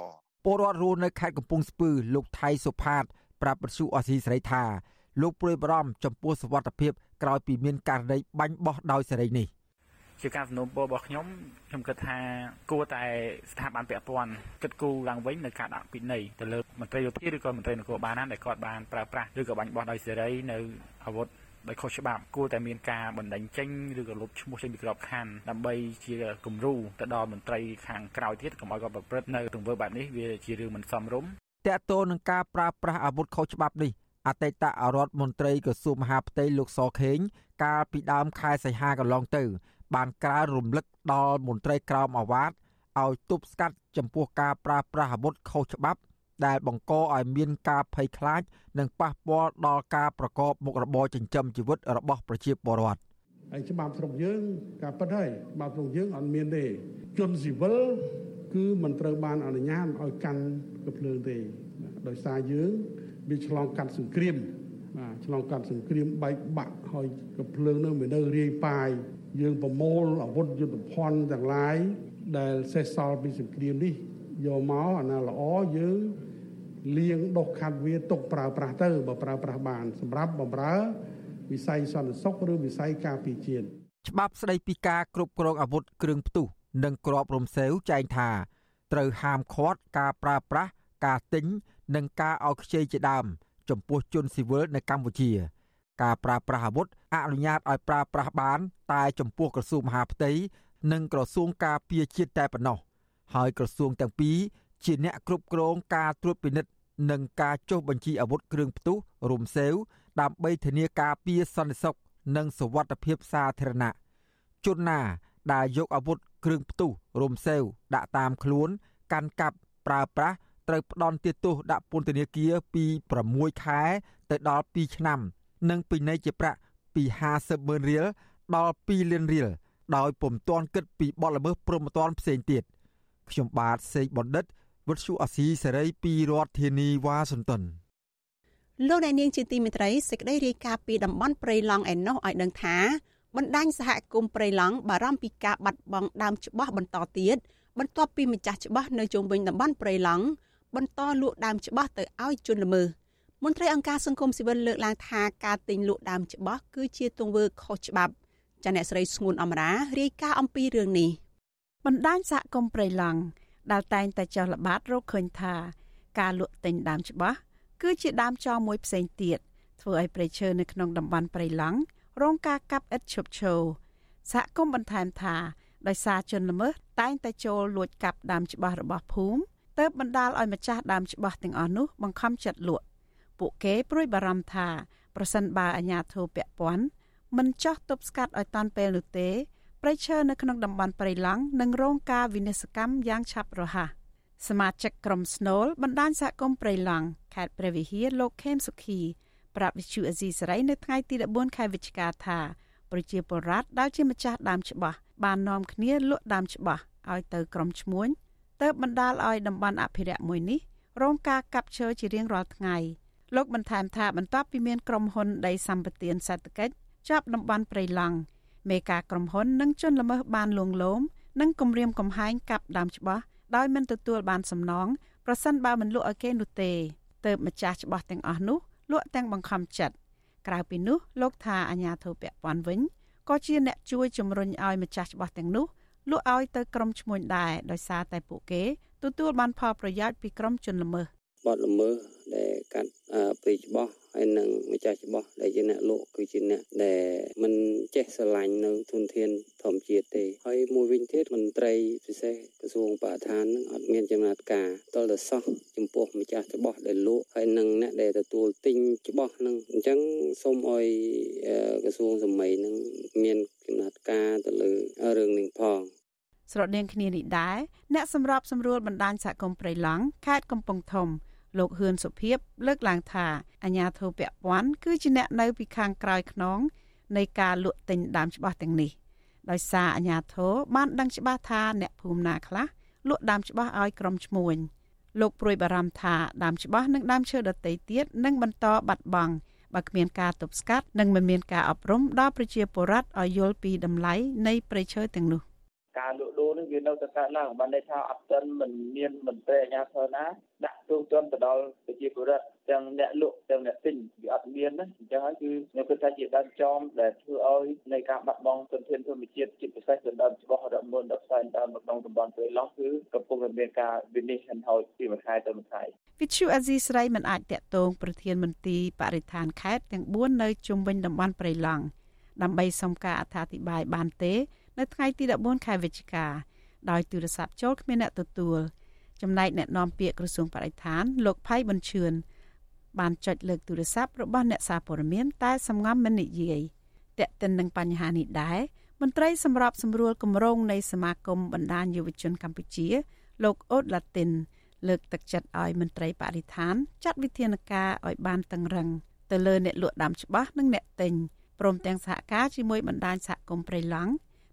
ពលរដ្ឋរស់នៅខេត្តកំពង់ស្ពឺលោកថៃសុផាត ប្រាប់បទសុអសីសេរីថាលោកព្រួយបារម្ភចំពោះសវត្ថភាពក្រោយពីមានករណីបាញ់បោះដោយសេរីនេះជាការសំណូមពររបស់ខ្ញុំខ្ញុំគិតថាគួរតែស្ថាប័នពាក់ព័ន្ធគិតគូរឡើងវិញនៅការដាក់ពិន័យទៅលើមន្ត្រីយោធាឬក៏មន្ត្រីនគរបាលណាដែលគាត់បានប្រើប្រាស់ឬក៏បាញ់បោះដោយសេរីនៅអាវុធ ដោយខុសច្បាប់គួរតែមានការបណ្ដេញចេញឬក៏លុបឈ្មោះចេញពីក្របខ័ណ្ឌដើម្បីជាគំរូទៅដល់មន្ត្រីខាងក្រៅទៀតកុំឲ្យគាត់ប្រព្រឹត្តនៅទង្វើបែបនេះវាជារឿងមិនសមរម្យតកតោនឹងការប្រើប្រាស់អាវុធខុសច្បាប់នេះអតីតរដ្ឋមន្ត្រីក្រសួងមហាផ្ទៃលោកសខេង កាលពីដើមខែសីហាកន្លងទៅ បានក្រើនរំលឹកដល់មន្ត្រីក្រមអាវ៉ាតឲ្យទប់ស្កាត់ចំពោះការប្រើប្រាស់អាវុធខុសច្បាប់ ដែលបង្កឲ្យមានការភ័យខ្លាច និងប៉ះពាល់ដល់ការប្រកបមុខរបរចិញ្ចឹមជីវិតរបស់ប្រជាពលរដ្ឋហើយច្បាប់ស្រុកយើងការពិតហើយច្បាប់ស្រុកយើងអត់មានទេជនស៊ីវិលគឺមិនត្រូវបានអនុញ្ញាតឲ្យកាន់កភ្លើងទេដោយសារយើងវាឆ្លងកាត់សង្គ្រាមបាទឆ្លងកាត់សង្គ្រាមបែកបាក់ហើយកភ្លើងនោះវានៅរាយប៉ាយយើងប្រមូលអាវុធយុទ្ធភ័ណ្ឌទាំងឡាយដែលសេសសល់ពីសង្គ្រាមនេះយកមកអាណាល្អយើង លាងដុសខាត់វាទុកប្រើប្រាស់ទៅបើប្រើប្រាស់បាន សម្រាប់បំរើវិស័យសន្តិសុខឬវិស័យការពារជាតិច្បាប់ស្ដីពីការគ្រប់គ្រងអាវុធគ្រឿងផ្ទុះនិងក្របរំសេវចែងថាត្រូវហាមឃាត់ការប្រើប្រាស់ការទិញនិងការឲ្យខ្ចីជាដើម ចំពោះជនស៊ីវិលនៅកម្ពុជា ការប្រើប្រាស់អាវុធអនុញ្ញាតឲ្យប្រើប្រាស់បាន តែចំពោះក្រសួងមហាផ្ទៃនិងក្រសួងការពារជាតិតែប៉ុណ្ណោះហើយក្រសួងទាំងពីរជាអ្នកគ្រប់គ្រងការត្រួតពិនិត្យ និងការចុះបញ្ជីអាវុធគ្រឿងផ្ទុះរុំសេវដើម្បីធានាការពារសន្តិសុខនិងសុវត្ថិភាពសាធារណៈជនណាដែលយកអាវុធគ្រឿងផ្ទុះរុំសេវដាក់តាមខ្លួន កាន់កាប់ប្រើប្រាស់ត្រូវផ្ដន់ទោសដាក់ពន្ធនាគារពី6ខែទៅដល់2ឆ្នាំ និងពិន័យជាប្រាក់ពី50ម៉ឺនរៀលដល់2លានរៀលដោយពុំទាន់គិតពីបទល្មើសព្រហ្មទណ្ឌផ្សេងទៀតខ្ញុំបាទសេកបណ្ឌិត វុទ្ធុអាស៊ីសេរីពីរដ្ឋធានីវ៉ាស៊ីនតោនលោកអ្នកនាងជាទីមេត្រីសេចក្តីរាយការណ៍ពីតំបន់ព្រៃឡង់ឯណោះឲ្យដឹងថាបណ្ដាញសហគមន៍ព្រៃឡង់បារម្ភពីការបាត់បង់ដើមច្បាស់បន្តទៀតបន្ទាប់ពីម្ចាស់ច្បាស់នៅជុំវិញតំបន់ព្រៃឡង់បន្តលក់ដើមច្បាស់ទៅឲ្យជនល្មើសមន្ត្រីអង្គការសង្គមស៊ីវិលលើកឡើងថាការទិញលក់ដើមច្បាស់គឺជាទង្វើខុសច្បាប់ចាអ្នកស្រីស្ងួនអមរារាយការណ៍អំពីរឿងនេះបណ្ដាញសហគមន៍ព្រៃឡង់ ដែលតែងតែចោះល្បាតរកឃើញថាការលក់ទិញដើមច្បាស់គឺជាដើមចោលមួយផ្សេងទៀតធ្វើឲ្យព្រៃឈើនៅក្នុងតំបន់ព្រៃឡង់រងការកាប់ឥតឈប់ឈរសហគមន៍បន្ថែមថាដោយសារជនល្មើសតែងតែចូលលួចកាប់ដើមច្បាស់របស់ភូមិទើបបណ្ដាលឲ្យម្ចាស់ដើមច្បាស់ទាំងអស់នោះបង្ខំចិត្តលក់ពួកគេព្រួយបារម្ភថាប្រសិនបើអាជ្ញាធរពាក់ព័ន្ធមិនចោះទប់ស្កាត់ឲ្យតាន់ពេលនោះទេ ព្រៃឈើនៅក្នុងតំបន់ព្រៃឡង់នឹងរងការវិនិស្សកម្មយ៉ាងឆាប់រហ័សសមាជិកក្រុមស្នូលបណ្ដាញសហគមន៍ព្រៃឡង់ខេត្តព្រះវិហារលោកខេមសុខីប្រាប់វិទ្យុអេស៊ីសរ៉ៃនៅថ្ងៃទី14ខែវិច្ឆិកាថាប្រជាពលរដ្ឋដែលជាម្ចាស់ដើមច្បាស់បាននាំគ្នាលក់ដើមច្បាស់ឲ្យទៅក្រុមឈ្មួញទើបបណ្ដាលឲ្យតំបន់អភិរក្សមួយនេះរងការកាប់ឈើជារៀងរាល់ថ្ងៃលោកបន្ថែមថាបន្ទាប់ពីមានក្រុមហ៊ុនដីសម្បត្តិសេដ្ឋកិច្ចចាប់តំបន់ព្រៃឡង់ មេការក្រុមហ៊ុននិងជនល្មើសបានលួងលោមនិងគំរាមកំហែងកាប់ដើមច្បាស់ដោយមិនទទួលបានសំណងប្រសិនបើមិនលក់ឲ្យគេនោះទេទើបម្ចាស់ច្បាស់ទាំងអស់នោះលក់ទាំងបង្ខំចិត្តក្រៅពីនោះលោកថាអាញាធិបពពាន់វិញក៏ជាអ្នកជួយជំរុញឲ្យម្ចាស់ច្បាស់ទាំងនោះលក់ឲ្យទៅក្រុមឈ្មួញដែរដោយសារតែពួកគេទទួលបានផលប្រយោជន៍ពីក្រុមជនល្មើសបទល្មើសដែលកាត់ព្រៃច្បាស់ ហើយនឹងម្ចាស់ច្បាស់ដែលជាអ្នកលក់គឺជាអ្នកដែលមិនចេះស្រឡាញ់នៅធនធានធម្មជាតិទេហើយមួយវិញទៀតមន្ត្រីពិសេសក្រសួងបរិស្ថាននឹងអត់មានចំណាត់ការតលទៅសោះចំពោះម្ចាស់ច្បាស់ដែលលក់ហើយនឹងអ្នកដែលទទួលទិញច្បាស់នឹងអញ្ចឹងសូមឲ្យក្រសួងសម័យនឹងមានចំណាត់ការទៅលើរឿងនេះផងស្រដៀងគ្នានេះដែរអ្នកសម្របសម្រួលបណ្ដាញសហគមន៍ព្រៃឡង់ខេត្តកំពង់ធំ លោកហ៊ឿនសុភីបលើកឡើងថាអាញាធិបពពាន់គឺជាអ្នកនៅពីខាងក្រោយខ្នងនៃការលក់ទិញដើមច្បាស់ទាំងនេះដោយសារអាញាធិបបានដឹងច្បាស់ថាអ្នកភូមិណាខ្លះលក់ដើមច្បាស់ឲ្យក្រុមឈ្មួញលោកព្រួយបារម្ភថាដើមច្បាស់និងដើមឈើដទៃទៀតនឹងបន្តបាត់បង់បើគ្មានការទប់ស្កាត់និងមិនមានការអប់រំដល់ប្រជាពលរដ្ឋឲ្យយល់ពីតម្លៃនៃព្រៃឈើទាំងនោះ ការលក់ដូរនេះវានៅតែកើតឡើងបានន័យថាអត់ទាន់មិនមានមន្ត្រីអាជ្ញាធរណាដាក់ទូទាត់ទៅដល់ប្រជាពលរដ្ឋទាំងអ្នកលក់ទាំងអ្នកទិញវាអត់មានណាអញ្ចឹងហើយគឺខ្ញុំគិតថាជាដើមចំដែលធ្វើឲ្យនៃការបាត់បង់ទុនធានធម្មជាតិជាពិសេសទៅដល់ច្បាស់រមុនដល់ផ្សេងដល់ក្នុងតំបន់ព្រៃឡង់គឺកំពុងតែមានការវិនិច្ឆ័យហោចពីមួយខែទៅមួយខែវិទ្យុអាស៊ីស្រីមិនអាចតាក់ទងប្រធានមន្ទីរបរិស្ថានខេត្តទាំង4នៅជុំវិញតំបន់ព្រៃឡង់ដើម្បីសុំការអត្ថាធិប្បាយបានទេ នៅថ្ងៃទី14ខែវិច្ឆិកាដោយទូរស័ព្ទចូលគ្មានអ្នកទទួលចំណែកអ្នកនាំពាក្យក្រសួងបរិស្ថានលោកផៃប៊ុនឈឿនបានចុចលើកទូរស័ព្ទរបស់អ្នកសារព័ត៌មានតែសំងំមិននិយាយតែកតិននឹងបញ្ហានេះដែរមន្ត្រីសម្របសម្រួលគម្រោងនៃសមាគមបណ្ដាញយុវជនកម្ពុជា លោកអូតឡាទីនលើកទឹកចិត្តឲ្យមន្ត្រីបរិស្ថានចាត់វិធានការឲ្យបានតឹងរឹងទៅលើអ្នកលក់ដាំច្បាស់និងអ្នកទិញព្រមទាំងសហការជាមួយបណ្ដាញសហគមន៍ព្រៃឡង់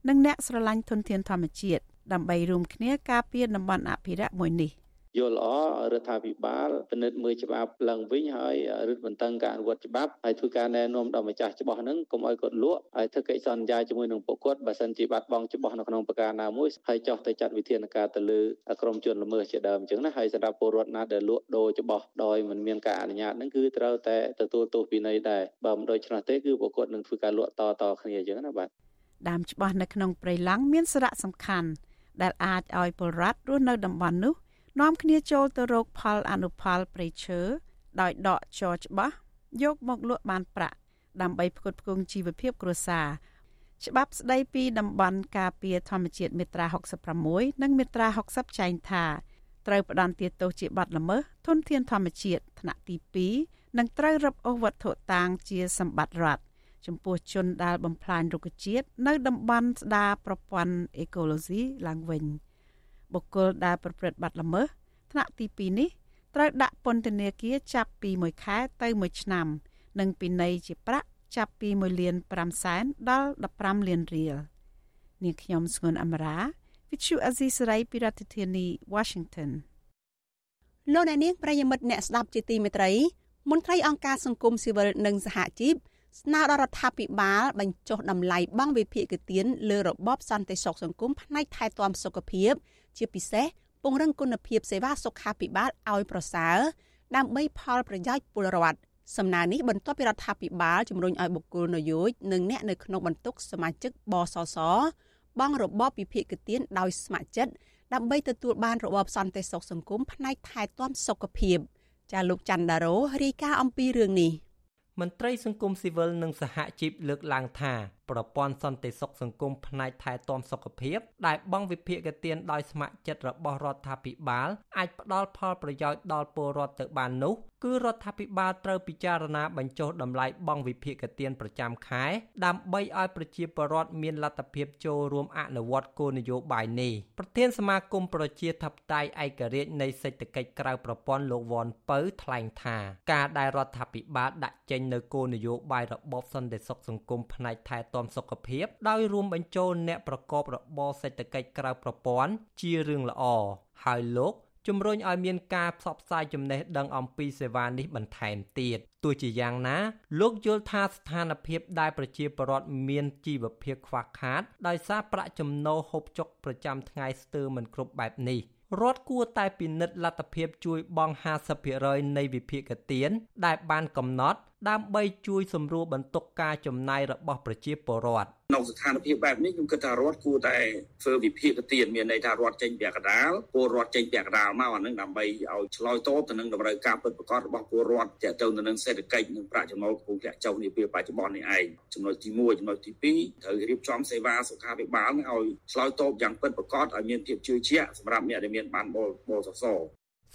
និងអ្នកស្រឡាញ់ធនធានធម្មជាតិដើម្បីរួមគ្នាការពារតំបន់អភិរក្សមួយនេះយល់ល្អរដ្ឋាភិបាលពិនិត្យមើលច្បាប់ឡើងវិញហើយរឹតបន្តឹងការអនុវត្តច្បាប់ហើយធ្វើការណែនាំដល់ម្ចាស់ច្បាស់ហ្នឹងកុំឲ្យគាត់លក់ហើយធ្វើកិច្ចសន្យាជាមួយនឹងពួកគាត់បើសិនជាបាត់បង់ច្បាស់នៅក្នុងប្រការណាមួយហើយចោះទៅចាត់វិធានការទៅលើក្រុមជនល្មើសជាដើមអញ្ចឹងណាហើយសម្រាប់ពលរដ្ឋណាដែលលក់ដូរច្បាស់ដោយមិនមានការអនុញ្ញាតហ្នឹងគឺត្រូវតែទទួលទោសវិន័យដែរបើមិនដូច្នោះទេគឺពួកគាត់នឹងធ្វើការលក់តតគ្នាអញ្ចឹងណាបាទ ដើមច្បាស់នៅក្នុងព្រៃឡង់មានសារៈសំខាន់ដែលអាចឲ្យពលរដ្ឋរស់នៅតំបន់នោះនាំគ្នាចូលទៅរកផលអនុផលព្រៃឈើដោយដកចរច្បាស់យកមកលក់បានប្រាក់ដើម្បីផ្គត់ផ្គង់ជីវភាពគ្រួសារច្បាប់ស្តីពីតំបន់ការពារធម្មជាតិមាត្រា66និងមាត្រា60ចែងថាត្រូវផ្ដន្ទាទោសជាបាត់ល្មើសធនធានធម្មជាតិថ្នាក់ទី2និងត្រូវរឹបអូសវត្ថុតាងជាសម្បត្តិរដ្ឋ ចំពោះជនដែលបំផ្លាញរុក្ខជាតិនៅតំបន់ស្ដារប្រព័ន្ធអេកូឡូស៊ីឡើងវិញបុគ្គលដែលប្រព្រឹត្តបទល្មើសថ្នាក់ទី2នេះត្រូវដាក់ពន្ធនាគារចាប់ពី1ខែទៅ1ឆ្នាំ និងពិន័យជាប្រាក់ចាប់ពី1លាន5សែនដល់15លានរៀលនាងខ្ញុំស្ងួនអមរា Vichu Azisari ពីរដ្ឋធានី Washington លោកអ្នកនាងប្រិយមិត្តអ្នកស្ដាប់ជាទីមេត្រីមន្ត្រីអង្គការសង្គមស៊ីវិលនិងសហជីព ស្នើដល់រដ្ឋាភិបាល បញ្ចុះតម្លៃបង់វិភាគទានលើរបបសន្តិសុខសង្គមផ្នែកថែទាំសុខភាព ជាពិសេសពង្រឹងគុណភាពសេវាសុខាភិបាលឲ្យប្រសើរដើម្បីផលប្រយោជន៍ពលរដ្ឋសំណើនេះបន្ទាប់ពីរដ្ឋាភិបាលជំរុញឲ្យបុគ្គលនយោជនិងអ្នកនៅក្នុងបន្ទុកសមាជិកបសសបង់របបវិភាគទានដោយស្ម័គ្រចិត្តដើម្បីទទួលបានរបបសន្តិសុខសង្គមផ្នែកថែទាំសុខភាពចាលោកច័ន្ទដារ៉ូរាយការណ៍អំពីរឿងនេះ មន្ត្រីសង្គមស៊ីវិលនិងសហជីពលើកឡើងថាប្រព័ន្ធសន្តិសុខសង្គមផ្នែកថែទាំសុខភាព ដែលបង់វិភាគទានដោយស្ម័គ្រចិត្តរបស់រដ្ឋាភិបាលអាចផ្ដល់ផលប្រយោជន៍ដល់ពលរដ្ឋទៅបាននោះគឺរដ្ឋាភិបាលត្រូវពិចារណាបញ្ចុះតម្លៃបង់វិភាគទានប្រចាំខែ ដើម្បីឲ្យប្រជាពលរដ្ឋមានលទ្ធភាពចូលរួមអនុវត្តគោលនយោបាយនេះប្រធានសមាគមប្រជាធិបតេយ្យឯករាជ្យនៃសេដ្ឋកិច្ចក្រៅប្រព័ន្ធលោកវ៉ាន់ពៅថ្លែងថាការដែលរដ្ឋាភិបាលដាក់ចេញនៅគោលនយោបាយរបបសន្តិសុខសង្គមផ្នែកថែទាំសុខភាពដោយរួមបញ្ចូលអ្នកប្រកបរបរសេដ្ឋកិច្ចក្រៅប្រព័ន្ធជារឿងល្អហើយលោកជំរុញឲ្យមានការផ្សព្វផ្សាយចំណេះដឹងអំពីសេវានេះបន្ថែមទៀតទោះជាយ៉ាងណា លោកយល់ថាស្ថានភាពដែលប្រជាពលរដ្ឋមានជីវភាពខ្វះខាត ដោយសារប្រាក់ចំណូលហូបចុកប្រចាំថ្ងៃស្ទើរមិនគ្រប់បែបនេះរដ្ឋគួរតែពិនិត្យលទ្ធភាពជួយបង់50%នៃវិភាគទានដែលបានកំណត់ ដើម្បីជួយសម្រួលបន្ទុកការចំណាយរបស់ប្រជាពលរដ្ឋនៅស្ថានភាពបែបនេះខ្ញុំគិតថារដ្ឋគួរតែធ្វើវិភាគទានមានន័យថារដ្ឋចេញពាក់កណ្ដាលពលរដ្ឋចេញពាក់កណ្ដាលមកអានឹងដើម្បីឲ្យឆ្លើយតបទៅនឹងតម្រូវការពិតប្រាកដរបស់ពលរដ្ឋទាក់ទងទៅនឹងសេដ្ឋកិច្ចនិងប្រាក់ចំណូលកំពុងធ្លាក់ចុះនាពេលបច្ចុប្បន្ននេះឯងចំណុចទី1ចំណុចទី2ត្រូវរៀបចំសេវាសុខាភិបាលឲ្យឆ្លើយតបយ៉ាងពិតប្រាកដឲ្យមានភាពជឿជាក់សម្រាប់អ្នកដែលមានបានបលបលសស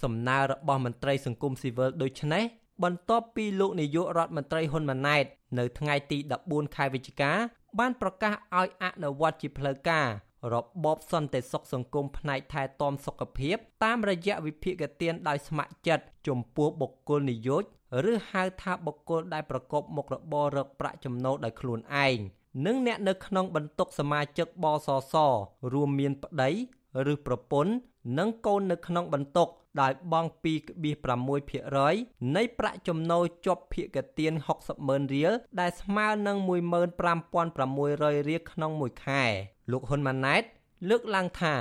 សំណើរបស់មន្ត្រីសង្គមស៊ីវិលដូចនេះ បន្ទាប់ពីលោកនាយករដ្ឋមន្ត្រីហ៊ុនម៉ាណែត នៅថ្ងៃទី14ខែវិច្ឆិកា បានប្រកាសឲ្យអនុវត្តជាផ្លូវការរបបសន្តិសុខសង្គមផ្នែកថែទាំសុខភាព តាមរយៈវិភាគទានដោយស្ម័គ្រចិត្តចំពោះបុគ្គលនិយោជឬហៅថាបុគ្គលដែលប្រកបមុខរបររកប្រាក់ចំណូលដោយខ្លួនឯងនិងអ្នកនៅក្នុងបន្ទុកសមាជិកបសសរួមមានប្តីឬប្រពន្ធនិងកូននៅក្នុងបន្ទុក ដោយបង់2.6%នៃប្រាក់ចំណូលជាប់ភាគទាន60ម៉ឺនរៀលដែលស្មើនឹង15,600រៀលក្នុងមួយខែ លោកហ៊ុនម៉ាណែត លើកឡើងថា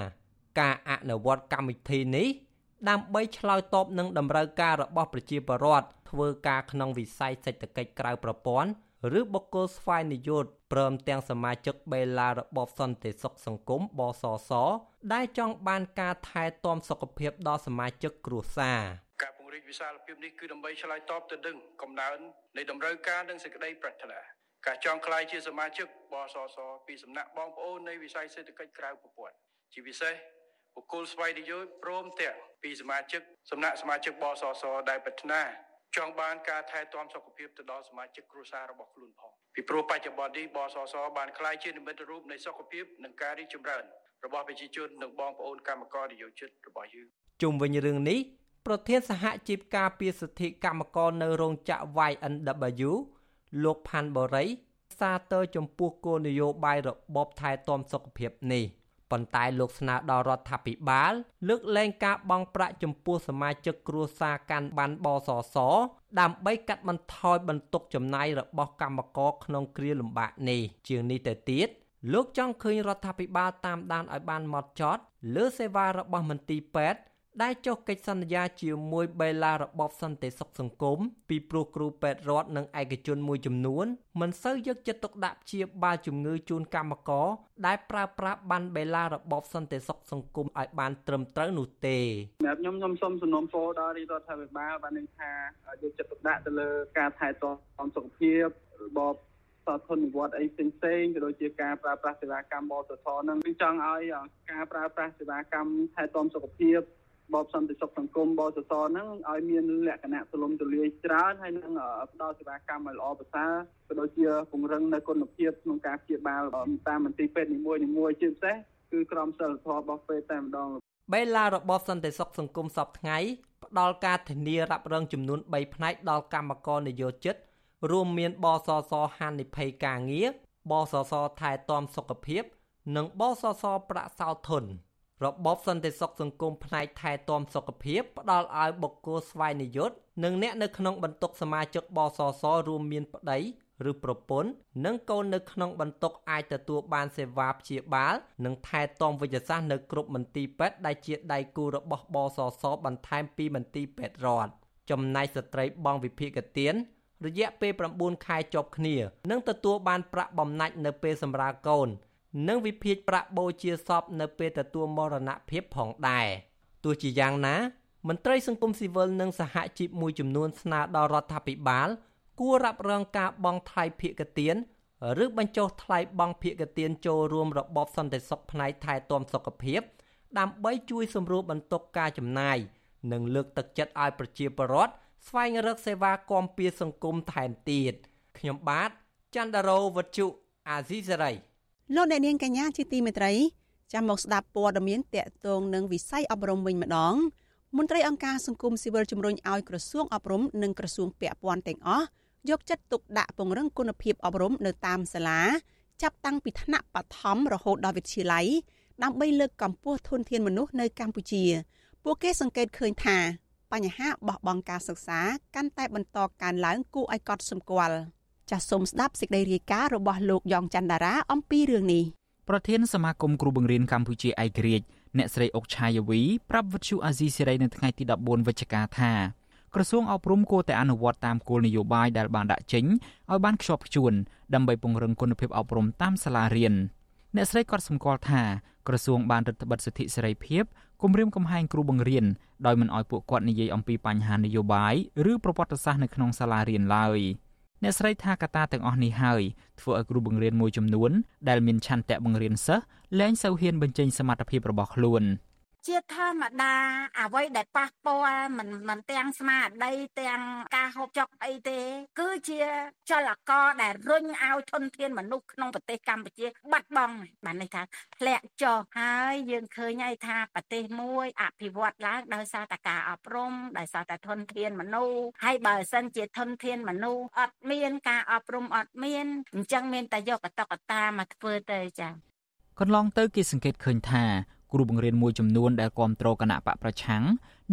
ការអនុវត្តកម្មវិធីនេះដើម្បីឆ្លើយតបនឹងតម្រូវការរបស់ប្រជាពលរដ្ឋធ្វើការក្នុងវិស័យសេដ្ឋកិច្ចក្រៅប្រព័ន្ធ ឬបុគ្គលស្វ័យនិយោជព្រមទាំងសមាជិកបេឡារបបសន្តិសុខសង្គមបសសដែលចង់បានការថែទាំសុខភាពដល់សមាជិកគ្រួសារការពង្រីកវិសាលភាពនេះគឺដើម្បីឆ្លើយតបទៅនឹងកំណើននៃតម្រូវការនិងសេចក្តីប្រាថ្នាការចង់ក្លាយជាសមាជិកបសសពីសំណាក់បងប្អូននៃវិស័យសេដ្ឋកិច្ចក្រៅប្រព័ន្ធជាពិសេសបុគ្គលស្វ័យនិយោជព្រមទាំងពីសមាជិកសំណាក់សមាជិកបសសដែលប្រាថ្នា ចង់បានការថែទាំសុខភាពទៅដល់សមាជិកគ្រួសាររបស់ខ្លួនផងពីព្រោះបច្ចុប្បន្ននេះបសសបានក្លាយជានិមិត្តរូបនៃសុខភាពនិងការរីកចម្រើនរបស់ប្រជាជននិងបងប្អូនកម្មករនិយោជិតរបស់យើងជុំវិញរឿងនេះប្រធានសហជីពការពារសិទ្ធិកម្មករនៅរោងចក្រ YNW លោកផាន់បូរី សាទរចំពោះគោលនយោបាយរបបថែទាំសុខភាពនេះ ប៉ុន្តែលោកស្នើដល់រដ្ឋាភិបាល លើកលែងការបង់ប្រាក់ចំពោះសមាជិកគ្រួសារកាន់បានបសសដើម្បីកាត់បន្ថយបន្ទុកចំណាយរបស់កម្មករក្នុងគ្រាលំបាកនេះជាងនេះទៅទៀតលោកចង់ឃើញរដ្ឋាភិបាលតាមដានឲ្យបានម៉ត់ចត់លើសេវារបស់មន្ទីរពេទ្យ ដែលចុះកិច្ចសន្យាជាមួយបេឡារបបសន្តិសុខសង្គមពីព្រោះគ្រូពេទ្យរដ្ឋនិងឯកជនមួយចំនួនមិនសូវយកចិត្តទុកដាក់ព្យាបាលជំងឺជូនកម្មករដែលប្រើប្រាស់បានបេឡារបបសន្តិសុខសង្គមឲ្យបានត្រឹមត្រូវនោះទេសម្រាប់ខ្ញុំខ្ញុំសូមសំណូមពរដល់រដ្ឋាភិបាលបាននឹងថាយកចិត្តទុកដាក់ទៅលើការថែទាំសុខភាពរបបសសោធននិវត្តអីផ្សេងផ្សេងក៏ដូចជាការប្រើប្រាស់សេវាកម្មបសធហ្នឹងខ្ញុំចង់ឲ្យការប្រើប្រាស់សេវាកម្មថែទាំសុខភាព បបសន្តិសុខសង្គមបសសហ្នឹងឲ្យមានលក្ខណៈទូលំទូលាយច្រើនហើយនឹងផ្ដល់សេវាកម្មឲ្យល្អប្រសើរក៏ដូចជាពង្រឹងនៅគុណភាពក្នុងការព្យាបាលតាមមន្ទីរពេទ្យនីមួយៗជាពិសេសគឺក្រមសីលធម៌របស់ពេទ្យតែម្ដងបេឡារបបសន្តិសុខសង្គមសពថ្ងៃផ្ដល់ការធានារ៉ាប់រងចំនួន3ផ្នែកដល់កម្មករនិយោជិតរួមមានបសសហានិភ័យការងារបសសថែទាំសុខភាព និងបសសប្រាក់សោធន របបសន្តិសុខសង្គមផ្នែកថែទាំសុខភាពផ្ដល់ឲ្យបុគ្គលស្វ័យនិយុត្តនិងអ្នកនៅក្នុងបន្ទុកសមាជិកបសសរួមមានប្តីឬប្រពន្ធនិងកូននៅក្នុងបន្ទុកអាចទទួលបានសេវាព្យាបាល និងថែទាំវិទ្យាសាស្ត្រនៅគ្រប់មន្ទីរពេទ្យដែលជាដៃគូរបស់បសសបន្ថែមពីមន្ទីរពេទ្យរដ្ឋចំណែកស្ត្រីបង់វិភាគទានរយៈពេល9ខែជាប់គ្នានឹងទទួលបានប្រាក់បំណាច់នៅពេលសម្រាលកូន និងវិភាគប្រាក់បូជាសពនៅពេលទទួលមរណភាពផងដែរទោះជាយ៉ាងណា មន្ត្រីសង្គមស៊ីវិលនិងសហជីពមួយចំនួនស្នើដល់រដ្ឋាភិបាល គួររ៉ាប់រងការបង់ថ្លៃភាគទានឬបញ្ចុះថ្លៃបង់ភាគទានចូលរួមរបបសន្តិសុខផ្នែកថែទាំសុខភាព ដើម្បីជួយសម្រួលបន្ទុកការចំណាយនិងលើកទឹកចិត្តឲ្យប្រជាពលរដ្ឋស្វែងរកសេវាគាំពារសង្គមថែមទៀតខ្ញុំបាទចន្ទរោវុទ្ធុអាស៊ីសេរី លោកអ្នកនាងកញ្ញាជាទីមេត្រីចាំមកស្ដាប់ព័ត៌មានតកតងនឹងវិស័យអប់រំវិញម្ដងមន្ត្រីអង្គការសង្គមស៊ីវិលជំរុញឲ្យក្រសួងអប់រំនិងក្រសួងពាក់ព័ន្ធទាំងអស់យកចិត្តទុកដាក់ពង្រឹងគុណភាពអប់រំនៅតាមសាលាចាប់តាំងពីថ្នាក់បឋមរហូតដល់វិទ្យាល័យដើម្បីលើកកម្ពស់ធនធានមនុស្សនៅកម្ពុជា ពួកគេសង្កេតឃើញថា បញ្ហាបោះបង់ការសិក្សាកាន់តែបន្តកើនឡើងគួរឲ្យកត់សម្គាល់ ចាសសូមស្ដាប់សេចក្តីរាយការណ៍របស់លោកយ៉ងច័ន្ទដារាអំពីរឿងនេះប្រធានសមាគមគ្រូបង្រៀនកម្ពុជាឯករាជ្យអ្នកស្រីអុកឆាយាវីប្រាប់វិទ្យុអាស៊ីសេរីនៅថ្ងៃទី14វិច្ឆិកាថាក្រសួងអប់រំគួរតែអនុវត្តតាមគោលនយោបាយដែលបានដាក់ចេញឲ្យបានខ្ជាប់ខ្ជួនដើម្បីពង្រឹងគុណភាពអប់រំតាមសាលារៀនអ្នកស្រីក៏សម្គាល់ថាក្រសួងបានរដ្ឋបិទសិទ្ធិសេរីភាពគម្រាមកំហែងគ្រូបង្រៀនដោយមិនឲ្យពួកគាត់និយាយអំពីបញ្ហានយោបាយឬប្រវត្តិសាស្ត្រនៅក្នុងសាលារៀនឡើយ អ្នកស្រីថាកត្តាទាំងអស់នេះហើយធ្វើឲ្យគ្រូបង្រៀនមួយចំនួនដែលមានឆន្ទៈបង្រៀនសិស្សលែងសូវហ៊ានបញ្ចេញសមត្ថភាពរបស់ខ្លួន។ ជាធម្មតាអ្វីដែលប៉ះពាល់មិនមិនទាំងស្មារតីទាំងការហូបចុកអីទេ គឺជាចលករដែលរុញឲ្យធនធានមនុស្សក្នុងប្រទេសកម្ពុជាបាត់បង់បានន័យថាធ្លាក់ចុះហើយយើងឃើញហើយថាប្រទេសមួយអភិវឌ្ឍឡើងដោយសារតែការអប់រំដោយសារតែធនធានមនុស្សហើយបើសិនជាធនធានមនុស្សអត់មានការអប់រំអត់មានអញ្ចឹងមានតែយកកតកតាមកធ្វើទៅចា៎កន្លងទៅគេសង្កេតឃើញថា គ្រូបង្រៀនមួយចំនួនដែលគ្រប់គ្រងគណៈបកប្រឆាំង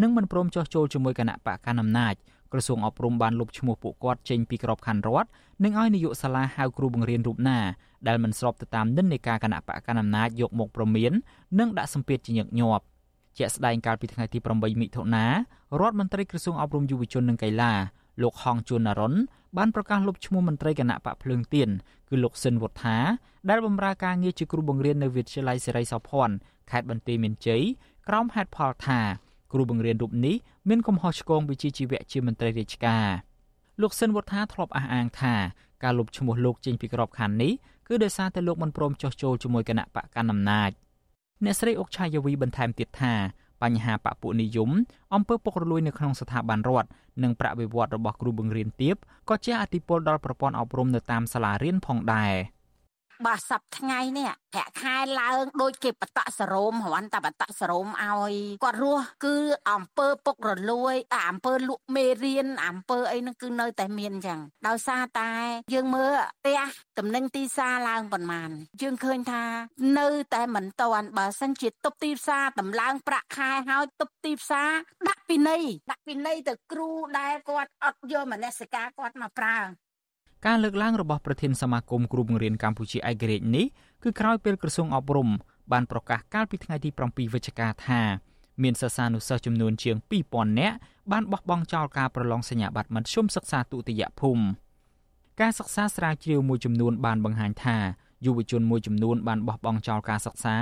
និងមិនព្រមចោះចូលជាមួយគណៈបកកណ្ដាលអំណាចក្រសួងអប់រំបានលុបឈ្មោះពួកគាត់ចេញពីក្របខ័ណ្ឌរដ្ឋនិងឲ្យនាយកសាលាហៅគ្រូបង្រៀនរូបណាដែលមិនស្របទៅតាមនិន្នាការគណៈបកកណ្ដាលអំណាចយកមកប្រមាននិងដាក់សម្ពាធជាញឹកញាប់ជាក់ស្ដែងកាលពីថ្ងៃទី8មិថុនារដ្ឋមន្ត្រីក្រសួងអប់រំយុវជននិងកីឡា លោកហងជួននរុនបានប្រកាសលុបឈ្មោះមន្ត្រីគណៈបកភ្លើងទៀនគឺលោកស៊ិនវុធាដែលបម្រើការងារជាគ្រូបង្រៀននៅវិទ្យាល័យសេរីសោភ័ណ្ឌខេត្តបន្ទាយមានជ័យក្រោមហេតុផលថាគ្រូបង្រៀនរូបនេះមានកំហុសឆ្គងវិជ្ជាជីវៈជាមន្ត្រីរាជការលោកស៊ិនវុធាធ្លាប់អះអាងថាការលុបឈ្មោះលោកចេញពីក្របខ័ណ្ឌនេះគឺដោយសារតែលោកមិនព្រមចោះចូលជាមួយគណៈបកកណ្ដាលអំណាចអ្នកស្រីអុកឆាយាវីបន្ថែមទៀតថា បញ្ហាបពុនិយមអំពើពុករលួយនៅក្នុងស្ថាប័នរដ្ឋនិងប្រាក់បៀវត្សរបស់គ្រូបង្រៀនទៀបក៏ជះឥទ្ធិពលដល់ប្រព័ន្ធអប់រំនៅតាមសាលារៀនផងដែរ។ បើសប្ថ្ងៃនេះប្រាក់ខែឡើងដូចគេបតសរោមរវ័នតែបតសរោមឲ្យគាត់រស់គឺអំពើពុករលួយតែអំពើលក់មេរៀនអំពើអីហ្នឹងគឺនៅតែមានអញ្ចឹងដោយសារតែយើងមើលផ្ទះតំណែងទីផ្សារឡើងប៉ុន្មានយើងឃើញថានៅតែមិនតាន់បើសិនជាទប់ទីផ្សារតម្លើងប្រាក់ខែហើយទប់ទីផ្សារដាក់ពីនៃដាក់ពីនៃទៅគ្រូដែលគាត់អត់យកមនសិការគាត់មកប្រើ ការលើកឡើងរបស់ប្រធានសមាគមគ្រូបង្រៀនកម្ពុជាឯករាជ្យនេះគឺក្រោយពេលក្រសួងអប់រំបានប្រកាសកាលពីថ្ងៃទី7វិច្ឆិកាថាមានសិស្សានុសិស្សចំនួនជាង2000នាក់បានបោះបង់ចោលការប្រឡងសញ្ញាបត្រមធ្យមសិក្សាទុតិយភូមិការសិក្សាស្រាវជ្រាវមួយចំនួនបានបង្ហាញថាយុវជនមួយចំនួនបានបោះបង់ចោលការសិក្សា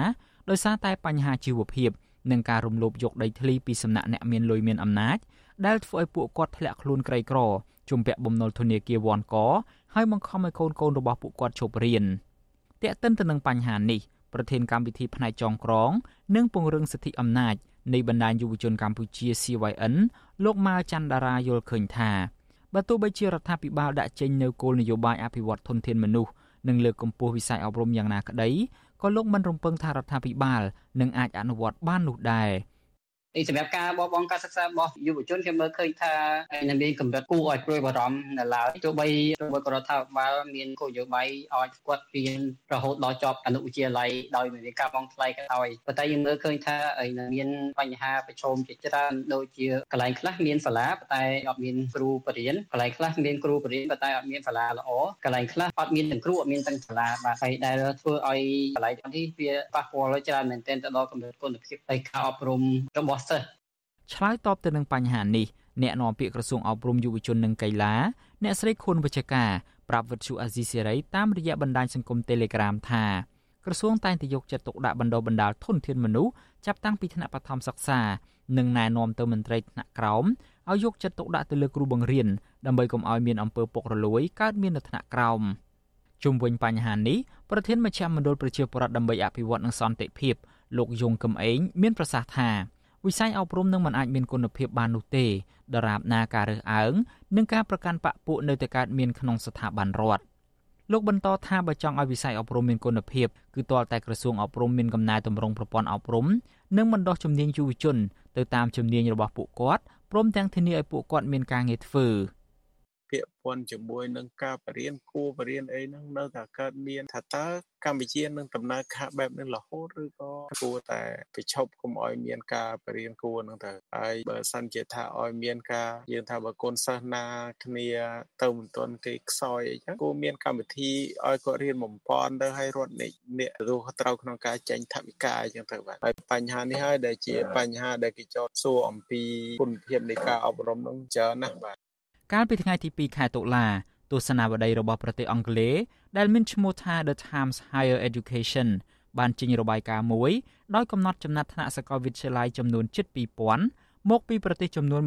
ដោយសារតែបញ្ហាជីវភាពនិងការរំលោភយកដីធ្លីពីសំណាក់អ្នកមានលុយមានអំណាចដែលធ្វើឲ្យពួកគាត់ធ្លាក់ខ្លួនក្រីក្រ ជំពាក់បំណុលធនាគារវ៉ាន់កហើយបង្ខំឲ្យកូនកូនរបស់ពួកគាត់ឈប់រៀនតែកតិនទៅនឹងបញ្ហានេះប្រធានកម្មវិធីផ្នែកចងក្រង និងពង្រឹងសិទ្ធិអំណាចនៃបណ្ដាញយុវជនកម្ពុជា CYN លោកម៉ាល់ច័ន្ទដារាយល់ឃើញថាបើទោះបីជារដ្ឋាភិបាលដាក់ចេញនូវគោលនយោបាយអភិវឌ្ឍធនធានមនុស្សនិងលើកកម្ពស់វិស័យអប់រំយ៉ាងណាក្តីក៏លោកមិនរំពឹងថារដ្ឋាភិបាលនឹងអាចអនុវត្តបាននោះដែរ។ សម្រាប់ការបោះបង់ការសិក្សារបស់យុវជនខ្ញុំមើលឃើញថានៅមានកម្រិតគួរឲ្យព្រួយបារម្ភនៅឡើយទោះបីរបស់រដ្ឋាភិបាលមានគោលនយោបាយឲ្យគាត់រៀនរហូតដល់ចប់អនុវិទ្យាល័យដោយមិនមានការបង់ថ្លៃក៏ដោយប៉ុន្តែយើងមើលឃើញថាមានបញ្ហាប្រឈមជាច្រើនដូចជាកន្លែងខ្លះមានសាលាប៉ុន្តែអត់មានគ្រូបរិញ្ញាកន្លែងខ្លះមានគ្រូបរិញ្ញាប៉ុន្តែអត់មានសាលាល្អកន្លែងខ្លះអត់មានទាំងគ្រូអត់មានទាំងសាលាបាទហើយដែលធ្វើឲ្យកន្លែងនេះវាប៉ះពាល់ច្រើនមែនទែនទៅដល់កម្រិតគុណភាពនៃការអប់រំរបស់សិស្សឆ្លើយតបទៅនឹងបញ្ហានេះអ្នកនាំពាក្យក្រសួងអប់រំយុវជននិងកីឡាអ្នកស្រីខុនវិជ្ជការប្រាប់វិទ្យុអាស៊ីសេរីតាមរយៈបណ្ដាញសង្គម Telegram ថាក្រសួងតែងតែយកចិត្តទុកដាក់បណ្ដុះបណ្ដាលធនធានមនុស្សចាប់តាំងពីថ្នាក់បឋមសិក្សានិងណែនាំទៅមន្ត្រីថ្នាក់ក្រោមឲ្យយកចិត្តទុកដាក់ទៅលើគ្រូបង្រៀនដើម្បីកុំឲ្យមានអំពើពុករលួយកើតមាននៅថ្នាក់ក្រោមជុំវិញបញ្ហានេះប្រធានមជ្ឈមណ្ឌលប្រជាពលរដ្ឋដើម្បីអភិវឌ្ឍនិងសន្តិភាពលោកយងកឹមអេងមានប្រសាសន៍ថា វិស័យអប់រំនឹងមិនអាចមានគុណភាពបាននោះទេដរាបណាការរើសអើងនិងការប្រកាន់បកពួកនៅតែកើតមានក្នុងស្ថាប័នរដ្ឋលោកបន្តថាបើចង់ឲ្យវិស័យអប់រំមានគុណភាពគឺទាល់តែក្រសួងអប់រំមានកំណែទម្រង់ប្រព័ន្ធអប់រំនិងបណ្ដុះជំនាញយុវជនទៅតាមជំនាញរបស់ពួកគាត់ព្រមទាំងធានាឲ្យពួកគាត់មានការងារធ្វើ ពាក់ព័ន្ធជាមួយនឹងការបរៀនគួរបរៀនអីហ្នឹងនៅតែកើតមានថាតើកម្ពុជានឹងដំណើរការបែបនេះរហូតឬក៏គួរតែបញ្ឈប់កុំឲ្យមានការបរៀនគួរហ្នឹងទៅហើយបើសិនជាថាឲ្យមានការយើងថាបើកូនសិស្សណាគ្នាទៅមិនទាន់គេខ្សោយអីចឹងគួរមានកម្មវិធីឲ្យគាត់រៀនបំពន់ទៅឲ្យរត់នេះអ្នកទទួលត្រូវក្នុងការចេញថវិកាអញ្ចឹងទៅបាទហើយបញ្ហានេះហើយដែលជាបញ្ហាដែលគេចោទសួរអំពីគុណភាពនៃការអប់រំហ្នឹងច្រើនណាស់បាទ កាលពីថ្ងៃទី2ខែតុលាទស្សនាវដ្តីរបស់ប្រទេសអង់គ្លេសដែលមានឈ្មោះថា The Times Higher Education បានចេញរបាយការណ៍មួយដោយកំណត់ចំណាត់ថ្នាក់សាកលវិទ្យាល័យចំនួនជិត2000មកពីប្រទេសចំនួន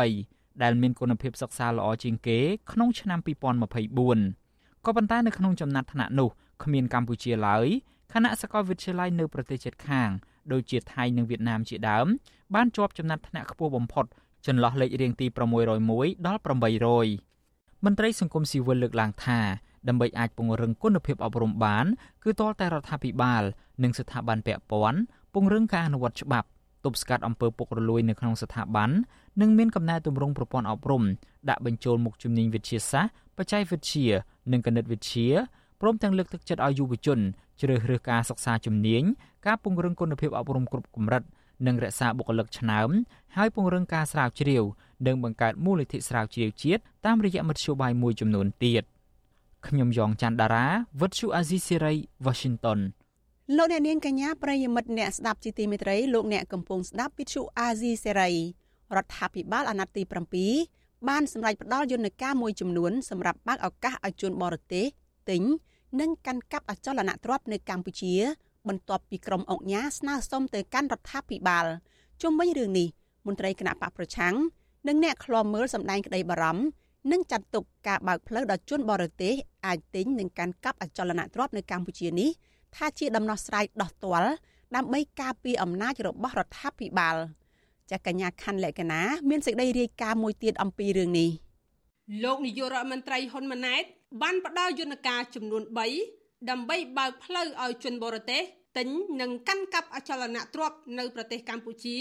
108ដែលមានគុណភាពសិក្សាល្អជាងគេ ក្នុងឆ្នាំ2024ក៏ប៉ុន្តែនៅក្នុងចំណាត់ថ្នាក់នោះគ្មានកម្ពុជាឡើយគណៈសាកលវិទ្យាល័យនៅប្រទេសជិតខាង ដូចជាថៃនិងវៀតណាមជាដើមបានជាប់ចំណាត់ថ្នាក់ខ្ពស់បំផុត ចន្លោះលេខរៀងទី601ដល់800មន្ត្រីសង្គមស៊ីវិលលើកឡើងថាដើម្បីអាចពង្រឹងគុណភាពអប់រំបាន គឺទាល់តែរដ្ឋាភិបាល និងស្ថាប័នពាក់ព័ន្ធពង្រឹងការអនុវត្តច្បាប់ទប់ស្កាត់អំពើពុករលួយនៅក្នុងស្ថាប័ននិងមានកំណែទម្រង់ប្រព័ន្ធអប់រំដាក់បញ្ចូលមុខជំនាញវិទ្យាសាស្ត្របច្ចេកវិទ្យានិងគណិតវិទ្យាព្រមទាំងលើកទឹកចិត្តឲ្យយុវជនជ្រើសរើសការសិក្សាជំនាញការពង្រឹងគុណភាពអប់រំគ្រប់កម្រិត និងរក្សាបុគ្គលិកឆ្នើមហើយពង្រឹងការស្រាវជ្រាវនិងបង្កើតមូលនិធិស្រាវជ្រាវជាតិតាមរយៈមធ្យោបាយមួយចំនួនទៀតខ្ញុំយ៉ងច័ន្ទដារាវិទ្យុអាស៊ីសេរី Washington លោកអ្នកនាងកញ្ញាប្រិយមិត្តអ្នកស្ដាប់ជីទីមេត្រីលោកអ្នកកំពុងស្ដាប់វិទ្យុអាស៊ីសេរីរដ្ឋាភិបាលអាណត្តិទី7បានសម្រេចផ្ដល់យន្តការមួយចំនួនសម្រាប់បើកឱកាសឲ្យជនបរទេសទិញនិងកាន់កាប់អចលនទ្រព្យនៅកម្ពុជា បន្ទាប់ពីក្រុមអង្គការស្នើសុំទៅកាន់រដ្ឋាភិបាលជុំវិញរឿងនេះមន្ត្រីគណៈបកប្រឆាំងនិងអ្នកឃ្លាំមើលសម្ដែងក្តីបារម្ភនិងចាត់ទុកការបើកផ្លូវដល់ជនបរទេសអាចទិញនិងកាន់កាប់អចលនទ្រព្យនៅកម្ពុជានេះថាជាដំណោះស្រាយដោះទាល់ដើម្បីការពារអំណាចរបស់រដ្ឋាភិបាលចាកញ្ញាខណ្ឌលក្ខណាមានសេចក្តីរាយការណ៍មួយទៀតអំពីរឿងនេះលោកនាយករដ្ឋមន្ត្រីហ៊ុនម៉ាណែតបានផ្ដល់យន្តការចំនួន3 ដើម្បីបើកផ្លូវឲ្យជនបរទេសទិញនិងកាន់កាប់អចលនទ្រព្យនៅប្រទេសកម្ពុជា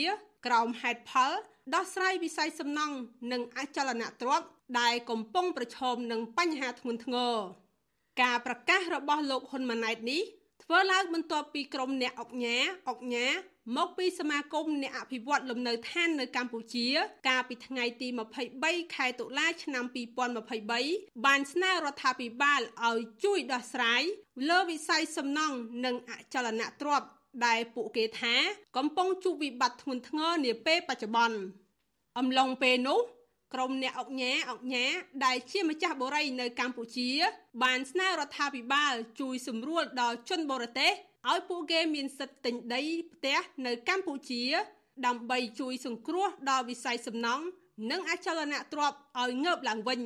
ក្រោមហេតុផលដោះស្រាយវិស័យសំណង់និងអចលនទ្រព្យដែលកំពុងប្រឈមនឹងបញ្ហាធ្ងន់ធ្ងរការប្រកាសរបស់លោកហ៊ុនម៉ាណែតនេះ ធ្វើឡើងបន្ទាប់ពីក្រុមអ្នកអុកញ៉ាអុកញ៉ាមកពីសមាគមអ្នកអភិវឌ្ឍលំនៅឋាននៅកម្ពុជា កាលពីថ្ងៃទី23ខែតុលាឆ្នាំ2023បានស្នើរដ្ឋាភិបាលឲ្យជួយដោះស្រាយលើវិស័យសំណង់និងអចលនទ្រព្យដែលពួកគេថា កំពុងជួបវិបត្តិធ្ងន់ធ្ងរនាពេលបច្ចុប្បន្នអំឡុងពេលនោះ ក្រុមអ្នកអុកញ៉ាអុកញ៉ាដែលជាម្ចាស់បូរីនៅកម្ពុជា បានស្នើរដ្ឋាភិបាលជួយសម្រួលដល់ជនបរទេសឲ្យពួកគេមានសិទ្ធិទិញដីផ្ទះនៅកម្ពុជា ដើម្បីជួយសង្គ្រោះដល់វិស័យសំណង់និងអចលនទ្រព្យឲ្យងើបឡើងវិញ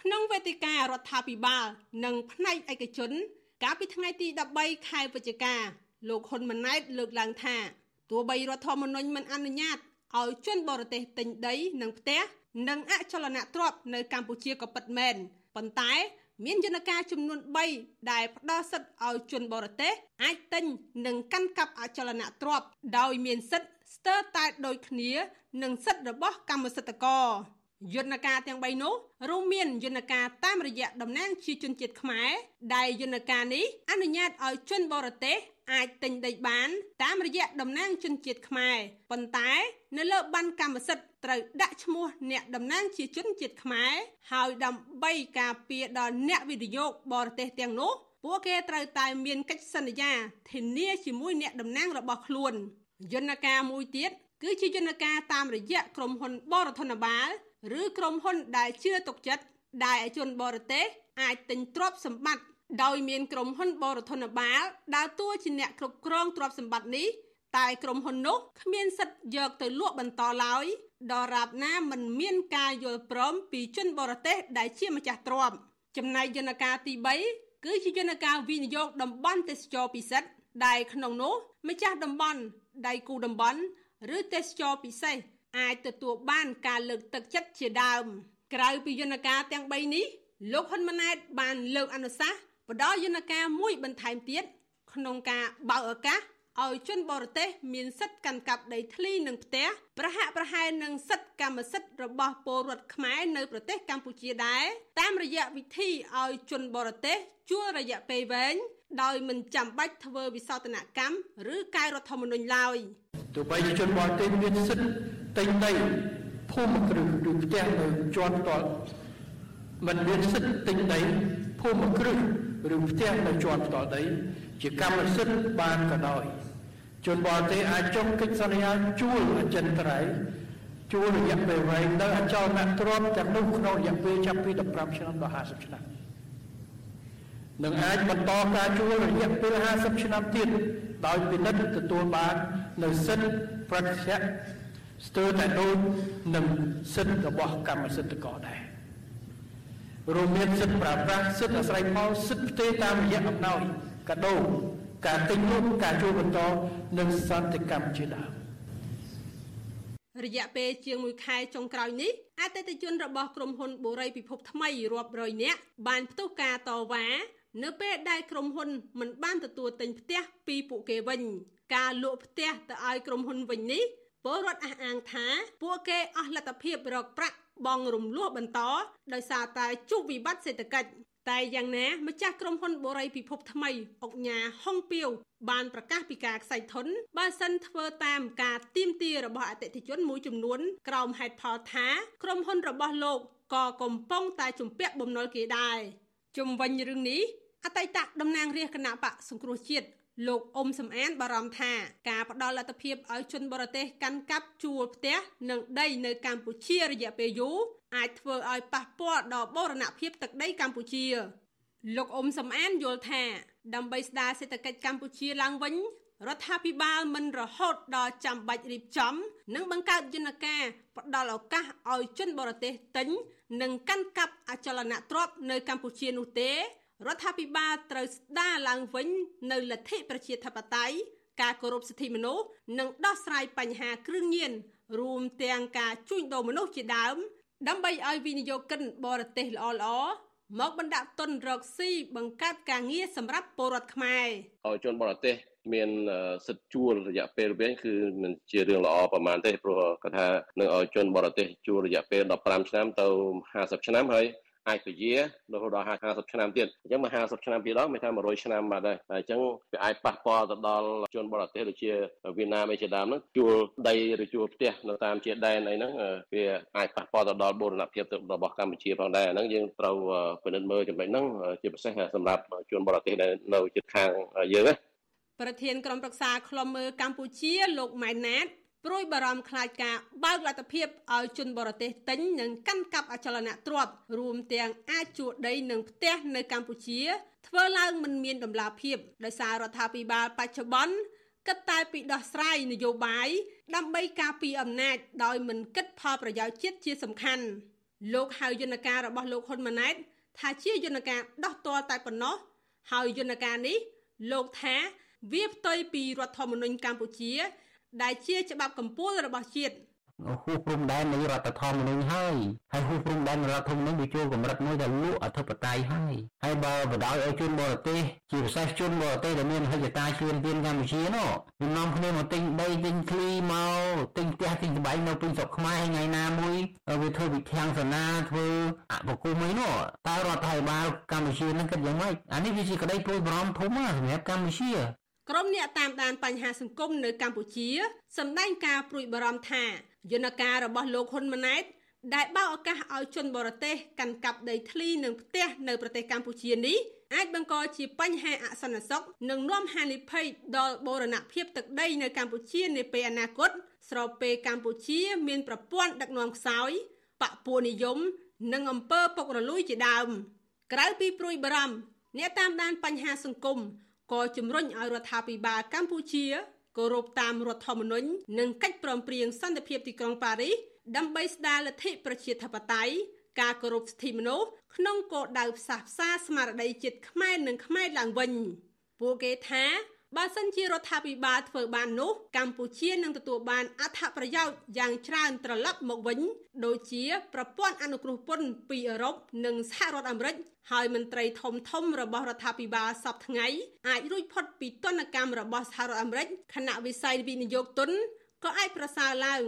ក្នុងវេទិការដ្ឋាភិបាល និងផ្នែកឯកជន កាលពីថ្ងៃទី13ខែវិច្ឆិកាលោកហ៊ុនម៉ាណែតលើកឡើងថាទោះបីរដ្ឋធម្មនុញ្ញមិនអនុញ្ញាតឲ្យជនបរទេសទិញដីនិងផ្ទះ និងអចលនទ្រព្យនៅកម្ពុជាក៏ពិតមែនប៉ុន្តែមានយន្តការចំនួន3ដែលផ្ដល់សិទ្ធិឲ្យជនបរទេសអាចទិញនិងកាន់កាប់អចលនទ្រព្យដោយមានសិទ្ធិស្ទើរតែដូចគ្នានឹងសិទ្ធិរបស់កម្មសិទ្ធិករយន្តការទាំង3នោះរួមមានយន្តការតាមរយៈតំណាងជាជនជាតិខ្មែរដែលយន្តការនេះអនុញ្ញាតឲ្យជនបរទេស អាចទិញដីបាន តាមរយៈតំណាងជនជាតិខ្មែរប៉ុន្តែនៅលើប័ណ្ណកម្មសិទ្ធិត្រូវដាក់ឈ្មោះអ្នកតំណាងជាជនជាតិខ្មែរហើយដើម្បីការពារដល់អ្នកវិនិយោគបរទេសទាំងនោះពួកគេត្រូវតែមានកិច្ចសន្យាធានាជាមួយអ្នកតំណាងរបស់ខ្លួនយន្តការមួយទៀតគឺជាយន្តការតាមរយៈក្រុមហ៊ុនបរធនបាល ឬក្រុមហ៊ុនដែលជឿទុកចិត្តដែលជនបរទេសអាចទិញទ្រព្យសម្បត្តិ ដោយមានក្រុមហ៊ុនបរធនបាលដើរតួជាអ្នកគ្រប់គ្រងទ្រព្យសម្បត្តិនេះតែក្រុមហ៊ុននោះគ្មានសិទ្ធិយកទៅលក់បន្តឡើយដរាបណាមិនមានការយល់ព្រមពីជនបរទេសដែលជាម្ចាស់ទ្រព្យចំណែកយន្តការទី3គឺជាយន្តការវិនិយោគតំបន់ទេសចរពិសិដ្ឋដែលក្នុងនោះម្ចាស់តំបន់ដៃគូតំបន់ឬទេសចរពិសេសអាចទទួលបានការលើកទឹកចិត្តជាដើមក្រៅពីយន្តការទាំង3នេះលោកហ៊ុនម៉ាណែតបានលើកអនុសាសន៍ ផ្ដល់យន្តការមួយបន្ថែមទៀតក្នុងការបើកឱកាសឲ្យជនបរទេសមានសិទ្ធិកាន់កាប់ដីធ្លីនិងផ្ទះប្រហាក់ប្រហែលនឹងសិទ្ធិកម្មសិទ្ធិរបស់ពលរដ្ឋខ្មែរនៅប្រទេសកម្ពុជាដែរតាមរយៈវិធីឲ្យជនបរទេសជួលរយៈពេលវែងដោយមិនចាំបាច់ធ្វើវិសោធនកម្មឬកែរដ្ឋធម្មនុញ្ញឡើយទោះបីជាជនបរទេសមានសិទ្ធិទិញដីភូមិគ្រឹះឬផ្ទះនៅជាន់ផ្ទាល់មិនមានសិទ្ធិទិញដីភូមិគ្រឹះ ឬផ្ទះនៅជាន់ផ្ទាល់ដី ជាកម្មសិទ្ធិបានក៏ដោយជនបរទេសអាចចុះកិច្ចសន្យាជួលអចិន្ត្រៃយ៍ជួលរយៈពេលវែងនៅអចលនទ្រព្យទាំងនោះក្នុងរយៈពេលចាប់ពី15ឆ្នាំដល់50ឆ្នាំនឹងអាចបន្តការជួលរយៈពេល50ឆ្នាំទៀតដោយពិនិត្យទទួលបាននៅសិទ្ធិប្រតិយៈស្ទើរតែដូចនឹងសិទ្ធិរបស់កម្មសិទ្ធិករដែរ រួមមានសិទ្ធិប្រើប្រាស់សិទ្ធិអាស្រ័យផលសិទ្ធិផ្ទេរតាមរយៈអំណោយកាដូការទិញលក់ការជួលបន្តនិងសន្តិកម្មជាដើមរយៈពេលជាង1ខែចុងក្រោយនេះអតិថិជនរបស់ក្រុមហ៊ុនបូរីពិភពថ្មីរាប់រយនាក់បានផ្ទុះការតវ៉ានៅពេលដែលក្រុមហ៊ុនមិនបានទទួលទិញផ្ទះពីពួកគេវិញ ការលក់ផ្ទះទៅឲ្យក្រុមហ៊ុនវិញនេះពលរដ្ឋអះអាងថាពួកគេអស់លទ្ធភាពរកប្រាក់ បង់រំលោះបន្តដោយសារតែជួបវិបត្តិសេដ្ឋកិច្ចតែយ៉ាងណាម្ចាស់ក្រុមហ៊ុនបូរីពិភពថ្មីអុកញ៉ាហុងពីវបានប្រកាសពីការខ្សែធនបើសិនធ្វើតាមការទៀមទារបស់អតិថិជនមួយចំនួនក្រោមហេតុផលថាក្រុមហ៊ុនរបស់លោកក៏កំពុងតែជំពាក់បំណុលគេដែរជំវិញរឿងនេះអតីតតំណាងរាជគណៈបកសង្គ្រោះជាតិ លោកអ៊ុំសំអានបារម្ភថាការផ្ដល់លទ្ធភាពឲ្យជនបរទេសកាន់កាប់ជួលផ្ទះនិងដីនៅកម្ពុជារយៈពេលយូរអាចធ្វើឲ្យប៉ះពាល់ដល់បូរណភាពទឹកដីកម្ពុជាលោកអ៊ុំសំអានយល់ថា ដើម្បីស្ដារសេដ្ឋកិច្ចកម្ពុជាឡើងវិញរដ្ឋាភិបាលមិនរហូតដល់ចាំបាច់រៀបចំ និងបង្កើតយន្តការផ្ដល់ឱកាសឲ្យជនបរទេសទិញ និងកាន់កាប់អចលនទ្រព្យនៅកម្ពុជានោះទេ រដ្ឋាភិបាលត្រូវស្ដារឡើងវិញនៅលទ្ធិប្រជាធិបតេយ្យការគោរពសិទ្ធិមនុស្សនិងដោះស្រាយបញ្ហាគ្រឿងញៀនរួមទាំងការជួញដូរមនុស្សជាដើម ដើម្បីឲ្យវិនិយោគិនបរទេសល្អៗមកបណ្ដាក់ទុនរកស៊ីបង្កើតការងារសម្រាប់ពលរដ្ឋខ្មែរឲ្យជនបរទេសមានសិទ្ធិជួលរយៈពេលវែងគឺមិនជារឿងល្អប្រហែលទេព្រោះគាត់ថានឹងឲ្យជនបរទេសជួលរយៈពេល15ឆ្នាំទៅ50ឆ្នាំហើយ អាចពជារហូតដល់50ឆ្នាំទៀតអញ្ចឹងមក50ឆ្នាំពីរដងមានថា100ឆ្នាំបាទដែរអញ្ចឹងវាអាចប៉ះពាល់ទៅដល់ជនបរទេសដូចជាវៀតណាមឯជាដើមហ្នឹងជួលដីឬជួលផ្ទះនៅតាមជាដែនអីហ្នឹងវាអាចប៉ះពាល់ទៅដល់បូរណភាពរបស់កម្ពុជាផងដែរអាហ្នឹងយើងត្រូវពិនិត្យមើលចំណុចហ្នឹងជាពិសេសសម្រាប់ជនបរទេសដែលនៅជិតខាងយើងណាប្រធានក្រុមប្រឹក្សាខ្លំមើលកម្ពុជាលោកម៉ែនណាត ព្រួយបារម្ភខ្លាចការបើកលទ្ធភាពឲ្យជនបរទេសទិញនិងកាន់កាប់អចលនទ្រព្យរួមទាំងអាចជួលដីនិងផ្ទះនៅកម្ពុជាធ្វើឡើងមិនមានដំណាភាពដោយសាររដ្ឋាភិបាលបច្ចុប្បន្នគិតតែពីដោះស្រាយនយោបាយដើម្បីការពារអំណាចដោយមិនគិតផលប្រយោជន៍ជាតិជាសំខាន់លោកហៅយន្តការរបស់លោកហ៊ុនម៉ាណែតថាជាយន្តការដោះទាល់តែប៉ុណ្ណោះហើយយន្តការនេះលោកថាវាផ្ទុយពីរដ្ឋធម្មនុញ្ញកម្ពុជា ដែលជាច្បាប់កម្ពុជារបស់ជាតិហួសព្រំដែននៃរដ្ឋធម្មនុញ្ញហើយហើយហួសព្រំដែនរដ្ឋធម្មនុញ្ញវាចូលកម្រិតមួយដែលលក់អធិបតេយ្យហើយហើយបើបដ ாய் ឲ្យជនបរទេសជាពិសេសជនបរទេសដែលមានហិច្ចតាឈ្លានពានកម្ពុជានោះវានាំគ្នាមកទិញដីទិញឃ្លីមកទិញផ្ទះទិញសម្បែងនៅពេញស្រុកខ្មែរថ្ងៃណាមួយវាធ្វើវិធានសនាធ្វើអបគុំអីនោះតើរដ្ឋាភិបាលកម្ពុជានឹងគិតយ៉ាងម៉េចអានេះវាជាក្តីព្រួយបារម្ភធំណាស់សម្រាប់កម្ពុជា ក្រុមអ្នកតាមដានបញ្ហាសង្គមនៅកម្ពុជាសម្ដែងការព្រួយបារម្ភថាយន្តការរបស់លោកហ៊ុនម៉ាណែតដែលបើកឱកាសឲ្យជនបរទេសកាន់កាប់ដីធ្លីនិងផ្ទះនៅប្រទេសកម្ពុជានេះអាចបង្កជាបញ្ហាអសន្តិសុខនិងនាំហានិភ័យដល់បូរណភាពទឹកដីនៅកម្ពុជានាពេលអនាគតស្របពេលកម្ពុជាមានប្រព័ន្ធដឹកនាំខ្សោយបពុនិយម និងអំពើពុករលួយជាដើមក្រៅពីព្រួយបារម្ភអ្នកតាមដានបញ្ហាសង្គម ក៏ជំរុញឲ្យរដ្ឋាភិបាលកម្ពុជាគោរពតាមរដ្ឋធម្មនុញ្ញនិងកិច្ចព្រមព្រៀងសន្តិភាពទីក្រុងប៉ារីសដើម្បីស្ដារលទ្ធិប្រជាធិបតេយ្យការគោរពសិទ្ធិមនុស្សក្នុងគោលដៅផ្សះផ្សាស្មារតីជាតិខ្មែរនិងខ្មែរឡើងវិញ ពួកគេថា បើសិនជារដ្ឋាភិបាលធ្វើបាននោះកម្ពុជានឹងទទួលបានអត្ថប្រយោជន៍យ៉ាងច្រើនត្រឡប់មកវិញ ដូចជាប្រព័ន្ធអនុគ្រោះពន្ធពីអឺរ៉ុបនិងសហរដ្ឋអាមេរិកហើយមន្ត្រីធំធំរបស់រដ្ឋាភិបាលសពថ្ងៃអាចរួចផុតពីទណ្ឌកម្មរបស់សហរដ្ឋអាមេរិកខណៈវិស័យវិនិយោគទុនក៏អាចប្រសើរឡើង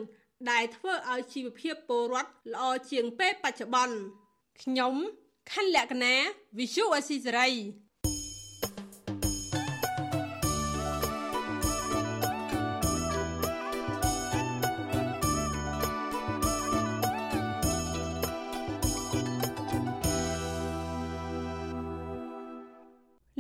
ដែលធ្វើឲ្យជីវភាពពលរដ្ឋល្អជាងពេលបច្ចុប្បន្នខ្ញុំខណ្ឌលក្ខណា Visual Assisary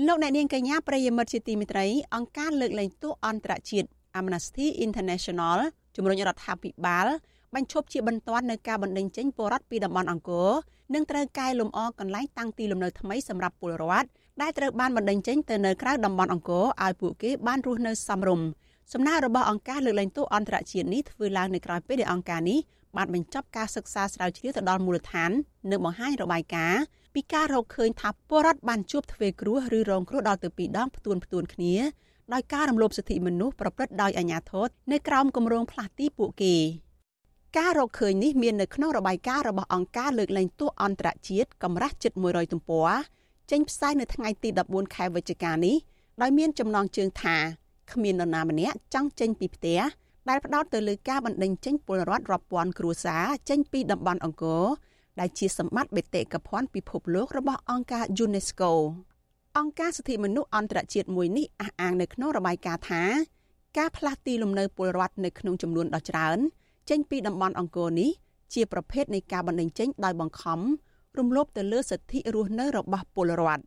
លោកអ្នកនាងកញ្ញាប្រិយមិត្តជាទីមេត្រីអង្គការលើកលែងទោសអន្តរជាតិ Amnesty International ជំរុញរដ្ឋាភិបាលបញ្ឈប់ជាបន្ទាន់នៅការបណ្តេញចេញពលរដ្ឋពីតំបន់អង្គរនិងត្រូវកែលម្អកន្លែងតាំងទីលំនៅថ្មីសម្រាប់ពលរដ្ឋដែលត្រូវបានបណ្តេញចេញទៅនៅក្រៅតំបន់អង្គរឲ្យពួកគេបានរស់នៅសមរម្យសំណើរបស់អង្គការលើកលែងទោសអន្តរជាតិនេះធ្វើឡើងនៅក្រៅពេលដែលអង្គការនេះបានបញ្ចប់ការសិក្សាស្រាវជ្រាវទៅដល់មូលដ្ឋាននិងបង្ហាញរបាយការណ៍ ពីការរកឃើញថាពលរដ្ឋបានជួបទ្វេគ្រោះឬរងគ្រោះដល់ទៅពីរដងផ្ទួនផ្ទួនគ្នាដោយការរំលោភសិទ្ធិមនុស្សប្រព្រឹត្តដោយអាជ្ញាធរនៅក្រោមគម្រោងផ្លាស់ទីពួកគេការរកឃើញនេះមាននៅក្នុងរបាយការណ៍របស់អង្គការលើកលែងទោសអន្តរជាតិកម្រាស់ជិត100ទំព័រចេញផ្សាយនៅថ្ងៃទី14ខែវិច្ឆិកានេះដោយមានចំណងជើងថាគ្មាននរណាម្នាក់ចង់ចេញពីផ្ទះដែលផ្ដោតទៅលើការបណ្ដេញចេញពលរដ្ឋរាប់ពាន់គ្រួសារចេញពីតំបន់អង្គរ ដែលជាសម្បត្តិបេតិកភណ្ឌពិភពលោករបស់អង្គការ UNESCO អង្គការសិទ្ធិមនុស្សអន្តរជាតិមួយនេះអះអាងនៅក្នុងរបាយការណ៍ថាការផ្លាស់ទីលំនៅពលរដ្ឋនៅក្នុងចំនួនដ៏ច្រើនចេញពីតំបន់អង្គរនេះជាប្រភេទនៃការបណ្តេញចេញដោយបង្ខំរំលោភទៅលើសិទ្ធិរស់នៅរបស់ពលរដ្ឋ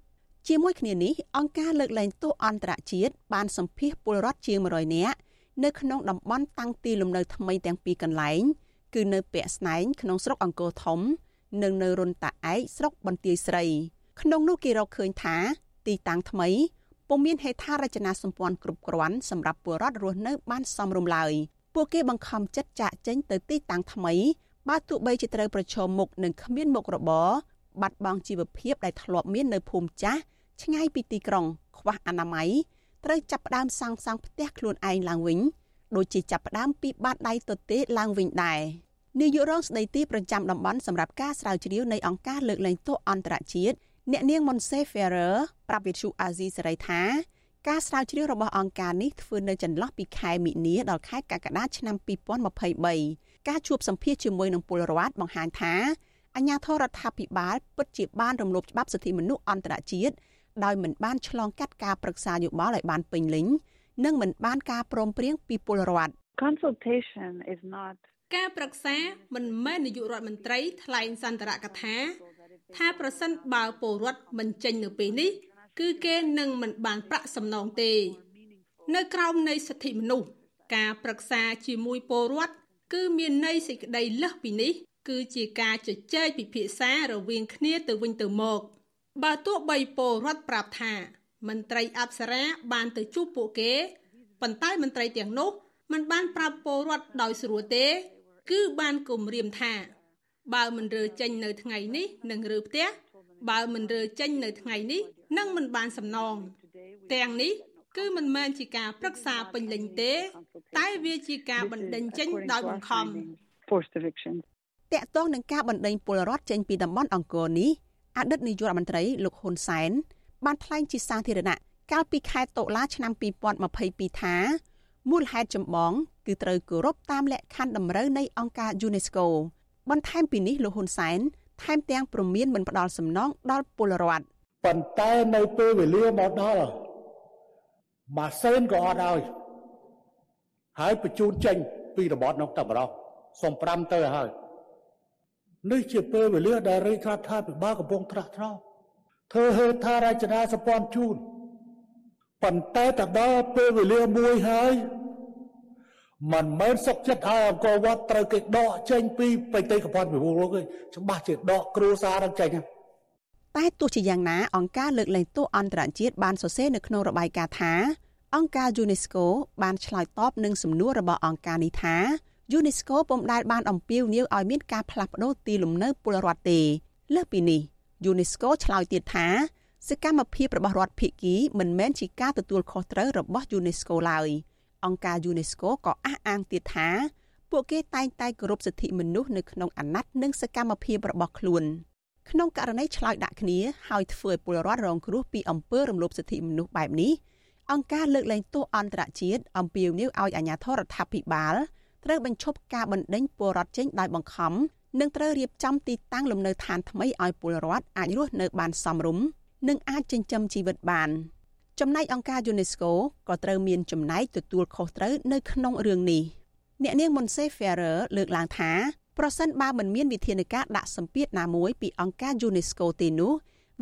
ជាមួយគ្នានេះអង្គការលើកលែងទោសអន្តរជាតិបានសម្ភាសពលរដ្ឋជាង100នាក់នៅក្នុងតំបន់តាំងទីលំនៅថ្មីទាំងពីរកន្លែងគឺនៅពាក់ស្នែងក្នុងស្រុកអង្គរធំ និងនៅរុនតាឯកស្រុកបន្ទាយស្រី ក្នុងនោះគេរកឃើញថាទីតាំងថ្មីពុំមានហេដ្ឋារចនាសម្ព័ន្ធគ្រប់គ្រាន់សម្រាប់ពលរដ្ឋរស់នៅបានសមរម្យឡើយពួកគេបង្ខំចិត្តចាក់ចេញទៅទីតាំងថ្មីបើទោះបីជាត្រូវប្រឈមមុខនឹងគ្មានមុខរបរបាត់បង់ជីវភាពដែលធ្លាប់មាននៅភូមិចាស់ឆ្ងាយពីទីក្រុង ខ្វះអនាម័យត្រូវចាប់ផ្ដើមសាងសង់ផ្ទះខ្លួនឯងឡើងវិញ ដូចជាចាប់ផ្ដើមពីបាតដៃទទេឡើងវិញដែរ នាយករងស្ដីទីប្រចាំតំបន់សម្រាប់ការស្រាវជ្រាវនៃអង្គការលើកលែងទោសអន្តរជាតិអ្នកនាង Monse Ferrer ប្រាប់វិទ្យុអាស៊ីសេរីថាការស្រាវជ្រាវរបស់អង្គការនេះធ្វើនៅចន្លោះពីខែមិនិនាដល់ខែកក្កដាឆ្នាំ2023ការជួបសម្ភាសជាមួយនឹងពលរដ្ឋបង្ហាញថាអាញាធរដ្ឋាភិបាលពិតជាបានរំលោភច្បាប់សិទ្ធិមនុស្សអន្តរជាតិដោយមិនបានឆ្លងកាត់ការប្រឹក្សាយោបល់ឲ្យបានពេញលេញនិងមិនបានការព្រមព្រៀងពីពលរដ្ឋ Consultation is not ការប្រឹក្សាមិនមែននាយករដ្ឋមន្ត្រីថ្លែងសន្ទរកថា ថាប្រសិនបើពលរដ្ឋមិនចេញនៅពេលនេះ គឺគេនឹងមិនបានប្រាក់សំណងទេ នៅក្រោមនៃសិទ្ធិមនុស្សការប្រឹក្សាជាមួយពលរដ្ឋគឺមានន័យសេចក្តីលើសពីនេះ គឺជាការជជែកពិភាក្សារវាងគ្នាទៅវិញទៅមក បើទោះបីពលរដ្ឋប្រាប់ថាមន្ត្រីអប្សរាបានទៅជួបពួកគេប៉ុន្តែមន្ត្រីទាំងនោះមិនបានប្រាប់ពលរដ្ឋដោយស្រួលទេ គឺបានគំរាមថា បើមិនរើចេញនៅថ្ងៃនេះនឹងរើផ្ទះបើមិនរើចេញនៅថ្ងៃនេះនឹងមិនបានសំណងទាំងនេះគឺមិនមែនជាការប្រឹក្សាពេញលេញទេ តែវាជាការបណ្ដេញចេញដោយបង្ខំ forced eviction តកតងនឹងការបណ្ដេញពលរដ្ឋចេញពីតំបន់អង្គរនេះអតីតនាយករដ្ឋមន្ត្រីលោកហ៊ុនសែនបានថ្លែងជាសាធារណៈកាលពីខែតុលាឆ្នាំ2022ថាមូលហេតុចម្បង គឺត្រូវគោរពតាមលក្ខខណ្ឌតម្រូវនៃអង្គការ UNESCO បន្ថែមពីនេះលោកហ៊ុនសែនថែមទាំងប្រមានមិនផ្ដល់សំណងដល់ពលរដ្ឋប៉ុន្តែនៅពេលវេលាមកដល់ម៉ាស៊ីនក៏អត់ឲ្យហើយបញ្ជូនចេញពីរបបនោះតែម្ដងសុំ5ទៅហើយនេះជាពេលវេលាដែលរាជរដ្ឋាភិបាលកំពុងត្រាស់ត្រង់ធ្វើហេដ្ឋារចនាសម្ព័ន្ធជូនប៉ុន្តែទៅដល់ពេលវេលាមួយហើយ មិនមែនសុកចិត្តឲ្យអង្គរវត្តត្រូវគេដកចេញពីបេតិកភណ្ឌពិភពលោកទេច្បាស់ជាដកគ្រួសារនឹងចេញតែទោះជាយ៉ាងណាអង្គការលើកលែងទោសអន្តរជាតិបានសរសេរនៅក្នុងរបាយការណ៍ថាអង្គការ UNESCO បានឆ្លើយតបនឹងសំណួររបស់អង្គការនេះថា UNESCO ពុំដែលបានអំពាវនាវឲ្យមានការផ្លាស់ប្តូរទីលំនៅពលរដ្ឋទេលើសពីនេះ UNESCO ឆ្លើយទៀតថាសកម្មភាពរបស់រដ្ឋភាគីមិនមែនជាការទទួលខុសត្រូវរបស់ UNESCO ឡើយ អង្គការ UNESCO ក៏អះអាងទៀតថាពួកគេតែងតែគោរពសិទ្ធិមនុស្សនៅក្នុងអាណត្តិនិងសកម្មភាពរបស់ខ្លួនក្នុងករណីឆ្លើយដាក់គ្នាហើយធ្វើឲ្យពលរដ្ឋរងគ្រោះពីអំពើរំលោភសិទ្ធិមនុស្សបែបនេះអង្គការលើកលែងទោសអន្តរជាតិអំពាវនាវឲ្យអាជ្ញាធររដ្ឋាភិបាលត្រូវបញ្ឈប់ការបណ្តេញពលរដ្ឋចេញដោយបង្ខំនិងត្រូវរៀបចំទីតាំងលំនៅឋានថ្មីឲ្យពលរដ្ឋអាចរស់នៅបានសមរម្យនិងអាចចិញ្ចឹមជីវិតបាន ចំណែកអង្គការ UNESCO ក៏ត្រូវមានចំណែកទទួលខុសត្រូវនៅក្នុងរឿងនេះអ្នកនាង Monse Ferrer លើកឡើងថាប្រសិនបើមិនមានវិធានការដាក់សម្ពាធណាមួយពីអង្គការ UNESCO ទេនោះ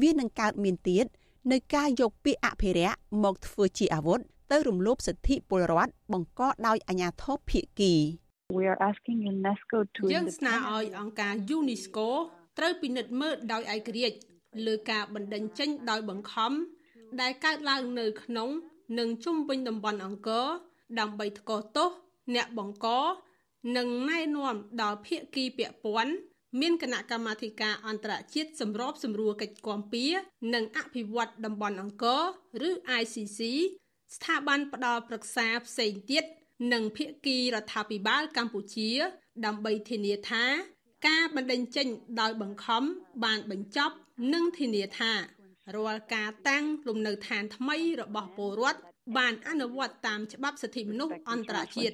វានឹងកើតមានទៀតនៅការយកពាក្យអភិរក្សមកធ្វើជាអាវុធទៅរំលោភសិទ្ធិពលរដ្ឋបង្កដោយអាជ្ញាធរភាគី We are asking UNESCO to យើងស្នើឲ្យអង្គការ UNESCO ត្រូវពិនិត្យមើលដោយឯករាជ្យលើការបណ្តេញចេញដោយបង្ខំ ដែលកើតឡើងនៅក្នុងនិងជុំវិញតំបន់អង្គរដើម្បីថ្កោលទោសអ្នកបង្កនិងណែនាំដល់ភាគីពាក់ព័ន្ធមានគណៈកម្មាធិការអន្តរជាតិសម្របសម្រួលកិច្ចគាំពៀនិងអភិវឌ្ឍតំបន់អង្គរឬ ICC ស្ថាប័នផ្ដល់ប្រឹក្សាផ្សេងទៀតនិងភាគីរដ្ឋាភិបាលកម្ពុជា ដើម្បីធានាថា ការបណ្តេញចេញដោយបង្ខំបានបញ្ចប់និងធានាថា រាល់ការតាំងលំនៅឋានថ្មីរបស់ពលរដ្ឋបានអនុវត្តតាមច្បាប់សិទ្ធិមនុស្សអន្តរជាតិត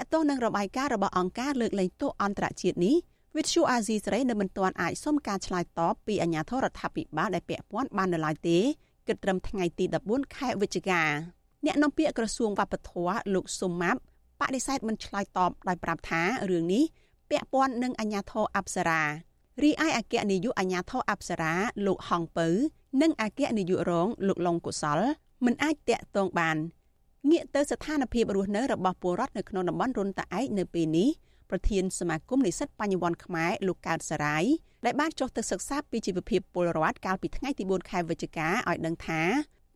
កតោះនឹងរបាយការណ៍របស់អង្គការលើកលែងទោសអន្តរជាតិនេះវិទ្យុអាស៊ីសេរីនៅមិនទាន់អាចសុំការឆ្លើយតបពីអាជ្ញាធររដ្ឋាភិបាលដែលពាក់ព័ន្ធបាននៅឡើយទេគិតត្រឹមថ្ងៃទី14ខែវិច្ឆិកាអ្នកនាំពាក្យក្រសួងវប្បធម៌លោកសុំម៉ាប់បដិសេធមិនឆ្លើយតបដោយប្រាប់ថារឿងនេះពាក់ព័ន្ធនឹងអាជ្ញាធរអប្សរា រីឯអគ្គនាយកអាជ្ញាធរអប្សរាលោកហងពៅ និងអគ្គនាយករងលោកឡុងកុសលមិនអាចតាក់ទងបានងាកទៅស្ថានភាពរស់នៅរបស់ពលរដ្ឋនៅក្នុងតំបន់រុនតាឯកនៅពេលនេះប្រធានសមាគមនិស្សិតបញ្ញវន្តខ្មែរលោកកើតសរាយដែលបានចុះទៅសិក្សាពីជីវភាពពលរដ្ឋកាលពីថ្ងៃទី4ខែវិច្ឆិកាឲ្យដឹងថា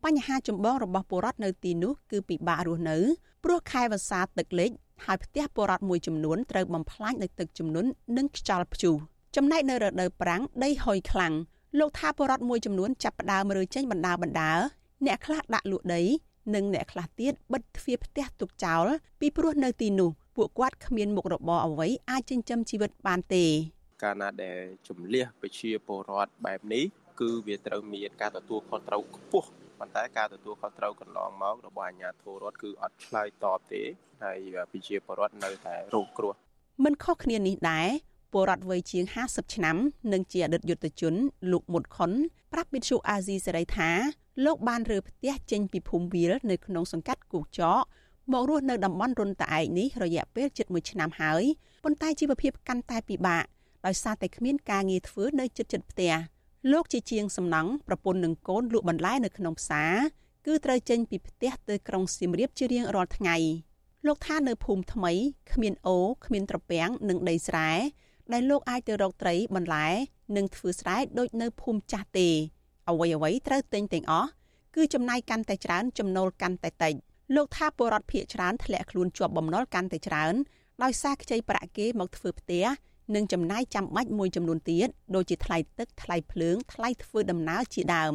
បញ្ហាចម្បងរបស់ពលរដ្ឋនៅទីនោះគឺពិបាករស់នៅព្រោះខែវស្សាទឹកលិចហើយផ្ទះពលរដ្ឋមួយចំនួនត្រូវបំផ្លាញដោយទឹកជំនន់និងខ្យល់ព្យុះ ចំណែកនៅរដូវប្រាំងដីហុយខ្លាំងលោកថាពលរដ្ឋមួយចំនួនចាប់ផ្ដើមរើចេញបណ្ដាបណ្ដាអ្នកខ្លះដាក់លក់ដីនិងអ្នកខ្លះទៀតបិទទ្វារផ្ទះទុកចោលពីព្រោះនៅទីនោះពួកគាត់គ្មានមុខរបរអ្វីអាចចិញ្ចឹមជីវិតបានទេកាលណាដែលជំលះប្រជាពលរដ្ឋបែបនេះគឺវាត្រូវមានការទទួលខុសត្រូវខ្ពស់ប៉ុន្តែការទទួលខុសត្រូវកន្លងមករបស់អាជ្ញាធររដ្ឋគឺអត់ឆ្លើយតបទេហើយប្រជាពលរដ្ឋនៅតែរងគ្រោះមិនខុសគ្នានេះដែរ ពលរដ្ឋវ័យជាង50ឆ្នាំនិងជាអតីតយុទ្ធជន លោកមុតខុនប្រាប់វិទ្យុអាស៊ីសេរីថាលោកបានរើផ្ទះចេញពីភូមិវាលនៅក្នុងសង្កាត់គូចកមករស់នៅតំបន់រុនតាឯកនេះរយៈពេលជិត1ឆ្នាំហើយប៉ុន្តែជីវភាពកាន់តែពិបាកដោយសារតែគ្មានការងារធ្វើនៅជិតជិតផ្ទះលោកជាជាងសំណង់ប្រពន្ធនឹងកូនលក់បន្លែនៅក្នុងផ្សារគឺត្រូវចេញពីផ្ទះទៅក្រុងសៀមរាបជារៀងរាល់ថ្ងៃលោកថានៅភូមិថ្មីគ្មានអូគ្មានត្រពាំងនិងដីស្រែ ដែលលោកអាចទៅរកត្រីបន្លែនិងធ្វើស្រែដូចនៅភូមិចាស់ទេអ្វីអ្វីត្រូវទិញទាំងអស់គឺចំណាយកាន់តែច្រើនចំណូលកាន់តែតិចលោកថាពលរដ្ឋភៀកច្រើនធ្លាក់ខ្លួនជាប់បំណុលកាន់តែច្រើនដោយសារខ្ចីប្រាក់គេមកធ្វើផ្ទះនិងចំណាយចាំបាច់មួយចំនួនទៀតដូចជាថ្លៃទឹកថ្លៃភ្លើងថ្លៃធ្វើដំណើរជាដើម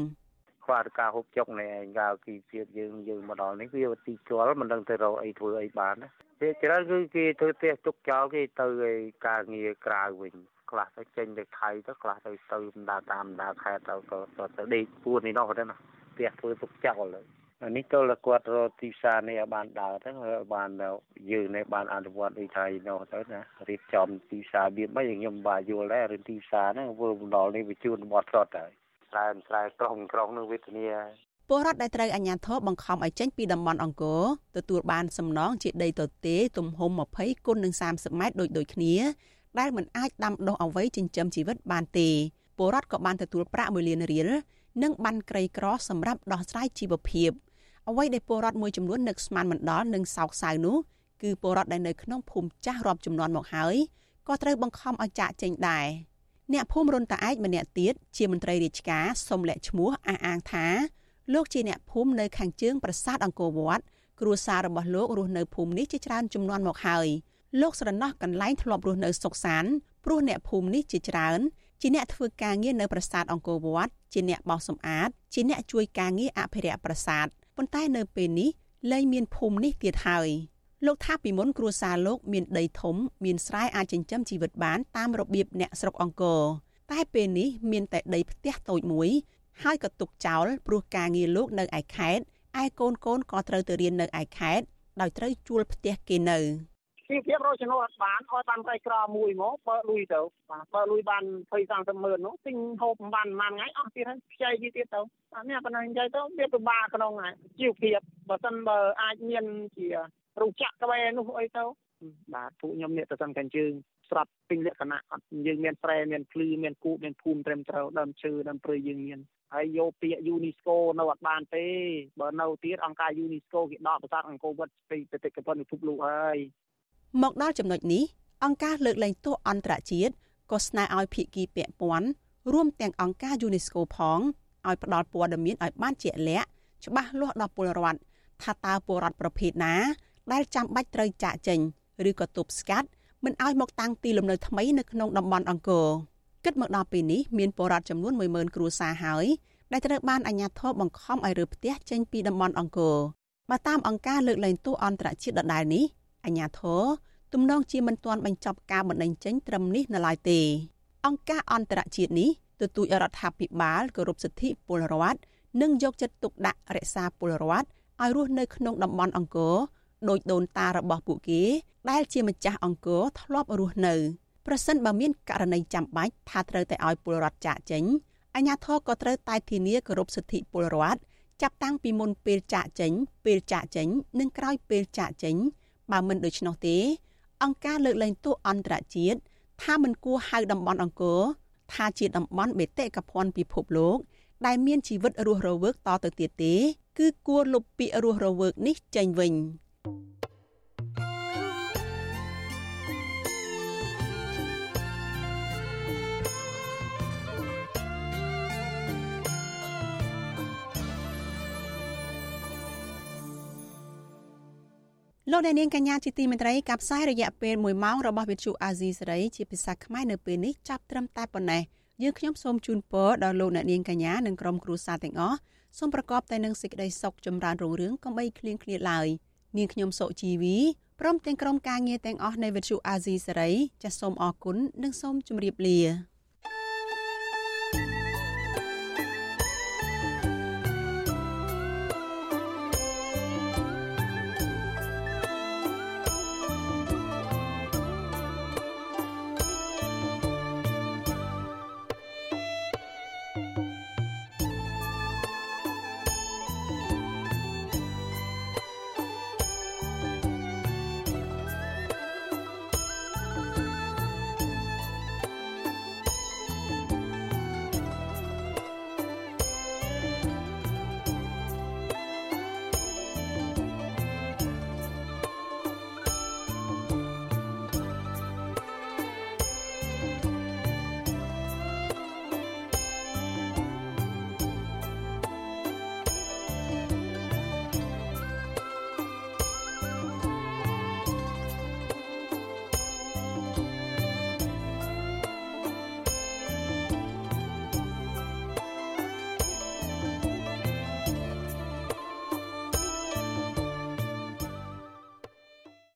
ខ្វះការហូបចុកនេះឯងកាលពីជាតិយើងយើងមកដល់នេះវាទីជល់មិនដឹងទៅរកអីធ្វើអីបានណាពេលច្រើនគឺគេធ្វើផ្ទះទុកចោលគេទៅឯការងារក្រៅវិញខ្លះទៅចេញទៅថៃទៅខ្លះទៅទៅដើរតាមដើរខេត្តទៅទៅទៅដេកពួននេះនោះទៅណាផ្ទះធ្វើទុកចោលហើយអានេះទៅគាត់រកទីផ្សារនេះឲ្យបានដើរទៅបានយើងនេះបានអនុវត្តដូចថៃនោះទៅណារៀបចំទីផ្សារវាមិនខ្ញុំបាទយល់ដែររឿងទីផ្សារហ្នឹងធ្វើបណ្ដល់នេះវាជួនបត់សតហើយ ស្រែស្រែក្រុងក្រុងនឹងវេទនាពលរដ្ឋដែលត្រូវអាជ្ញាធរបង្ខំឲ្យចេញពីតំបន់អង្គរទទួលបានសំណងជាដីទទេទំហំ20គុណនឹង30ម៉ែត្រដូចដូចគ្នាដែលមិនអាចដាំដុះអ្វីចិញ្ចឹមជីវិតបានទេពលរដ្ឋក៏បានទទួលប្រាក់1លានរៀលនិងបានក្រីក្រសម្រាប់ដោះស្រាយជីវភាពអ្វីដែលពលរដ្ឋមួយចំនួននឹកស្មានមិនដល់និងសោកសៅនោះគឺពលរដ្ឋដែលនៅក្នុងភូមិចាស់រាប់ចំនួនមកហើយក៏ត្រូវបង្ខំឲ្យចាក់ចេញដែរ អ្នកភូមិរុនតាឯកម្នាក់ទៀតជាមន្ត្រីរាជការសុំលាក់ឈ្មោះអះអាងថាលោកជាអ្នកភូមិនៅខាងជើងប្រាសាទអង្គរវត្តគ្រួសាររបស់លោករស់នៅភូមិនេះជាច្រើនចំនួនមកហើយលោកស្រណោះកន្លែងធ្លាប់រស់នៅសុកសានព្រោះអ្នកភូមិនេះជាច្រើនជាអ្នកធ្វើការងារនៅប្រាសាទអង្គរវត្តជាអ្នកបោសសម្អាតជាអ្នកជួយការងារអភិរក្សប្រាសាទប៉ុន្តែនៅពេលនេះលែងមានភូមិនេះទៀតហើយ លោកថាពីមុនគ្រួសារលោកមានដីធំមានស្រែអាចចិញ្ចឹមជីវិតបានតាមរបៀបអ្នកស្រុកអង្គរតែពេលនេះមានតែដីផ្ទះតូចមួយហើយក៏ទុកចោលព្រោះការងារលោកនៅឯខេត្តឯកូនកូនក៏ត្រូវទៅរៀននៅឯខេត្តដោយត្រូវជួលផ្ទះគេនៅជីវភាពរកចំណូលអត់បានឲ្យបានតែក្រមួយមកបើលុយទៅបាទបើលុយបាន20 30ម៉ឺននោះទិញហូបមិនបានប៉ុន្មានថ្ងៃអស់ទៀតហើយខ្ចីទៀតទៅអានេះប៉ុណ្ណឹងនិយាយទៅវាពិបាកក្នុងជីវភាពបើសិនបើអាចមានជា រោងចក្រក្បែរនោះអីទៅបាទពួកខ្ញុំនេះទៅសិនកាញ់ជើងស្រាប់ពេញលក្ខណៈអត់យើងមានស្រែមានភ្លឺមានគូមានភូមិត្រឹមត្រូវដើមឈើដើមព្រៃយើងមានហើយយកពាក្យ UNESCO នៅអត់បានទេបើនៅទៀតអង្គការ UNESCO គេដកប្រាសាទអង្គរវត្តពីបេតិកភណ្ឌពិភពលោកហើយមកដល់ចំណុចនេះអង្គការលើកលែងទោសអន្តរជាតិក៏ស្នើឲ្យភាគីពាក់ព័ន្ធរួមទាំងអង្គការ UNESCO ផងឲ្យផ្ដល់ព័ត៌មានឲ្យបានជាក់លាក់ច្បាស់លាស់ដល់ពលរដ្ឋថាតើពលរដ្ឋប្រភេទណា ដែលចាំបាច់ត្រូវចាក់ចេញឬក៏ទប់ស្កាត់មិនឲ្យមកតាំងទីលំនៅថ្មីនៅក្នុងតំបន់អង្គរគិតមកដល់ពេលនេះមានពលរដ្ឋចំនួន10000គ្រួសារហើយដែលត្រូវបានអាជ្ញាធរបង្ខំឲ្យរើផ្ទះចេញពីតំបន់អង្គរបើតាមអង្គការលើកលែងទោសអន្តរជាតិដដែលនេះអាជ្ញាធរទំនងជាមិនទាន់បញ្ចប់ការបណ្តេញចេញត្រឹមនេះនៅឡើយទេ អង្គការអន្តរជាតិនេះទទូចរដ្ឋាភិបាលគោរពសិទ្ធិពលរដ្ឋនិងយកចិត្តទុកដាក់រក្សាពលរដ្ឋឲ្យរស់នៅក្នុងតំបន់អង្គរ ដោយដូនតារបស់ពួកគេ ដែលជាម្ចាស់អង្គរធ្លាប់រស់នៅប្រសិនបើមានករណីចាំបាច់ថាត្រូវតែឲ្យពលរដ្ឋចាកចេញអាជ្ញាធរក៏ត្រូវតែធានាគោរពសិទ្ធិពលរដ្ឋចាប់តាំងពីមុនពេលចាកចេញ ពេលចាកចេញ និងក្រោយពេលចាកចេញ បើមិនដូច្នោះទេ អង្គការលើកលែងទោសអន្តរជាតិថាមិនគួរហៅតំបន់អង្គរថាជាតំបន់បេតិកភណ្ឌពិភពលោក ដែលមានជីវិតរស់រវើកតទៅទៀតទេ គឺគួរលុបពាក្យរស់រវើកនេះចេញវិញ លោកអ្នកនាងកញ្ញាជាទីមេត្រីកັບផ្សាយរយៈពេល1ម៉ោងរបស់វិទ្យុអាស៊ីសេរីជាភាសាខ្មែរនៅពេលនេះចាប់ត្រឹមតែប៉ុណ្ណេះយើងខ្ញុំសូមជូនពរដល់លោកអ្នកនាងកញ្ញានិងក្រុមគ្រួសារទាំងអស់សូមប្រកបតែនឹងសេចក្តីសុខចម្រើនរុងរឿងកុំបីឃ្លៀងឃ្លាតឡើយ នាងខ្ញុំសុជីវីព្រមទាំងក្រុមការងារទាំងអស់នៃវិទ្យុអាស៊ីសេរីចាសសូមអរគុណនិងសូមជម្រាបលា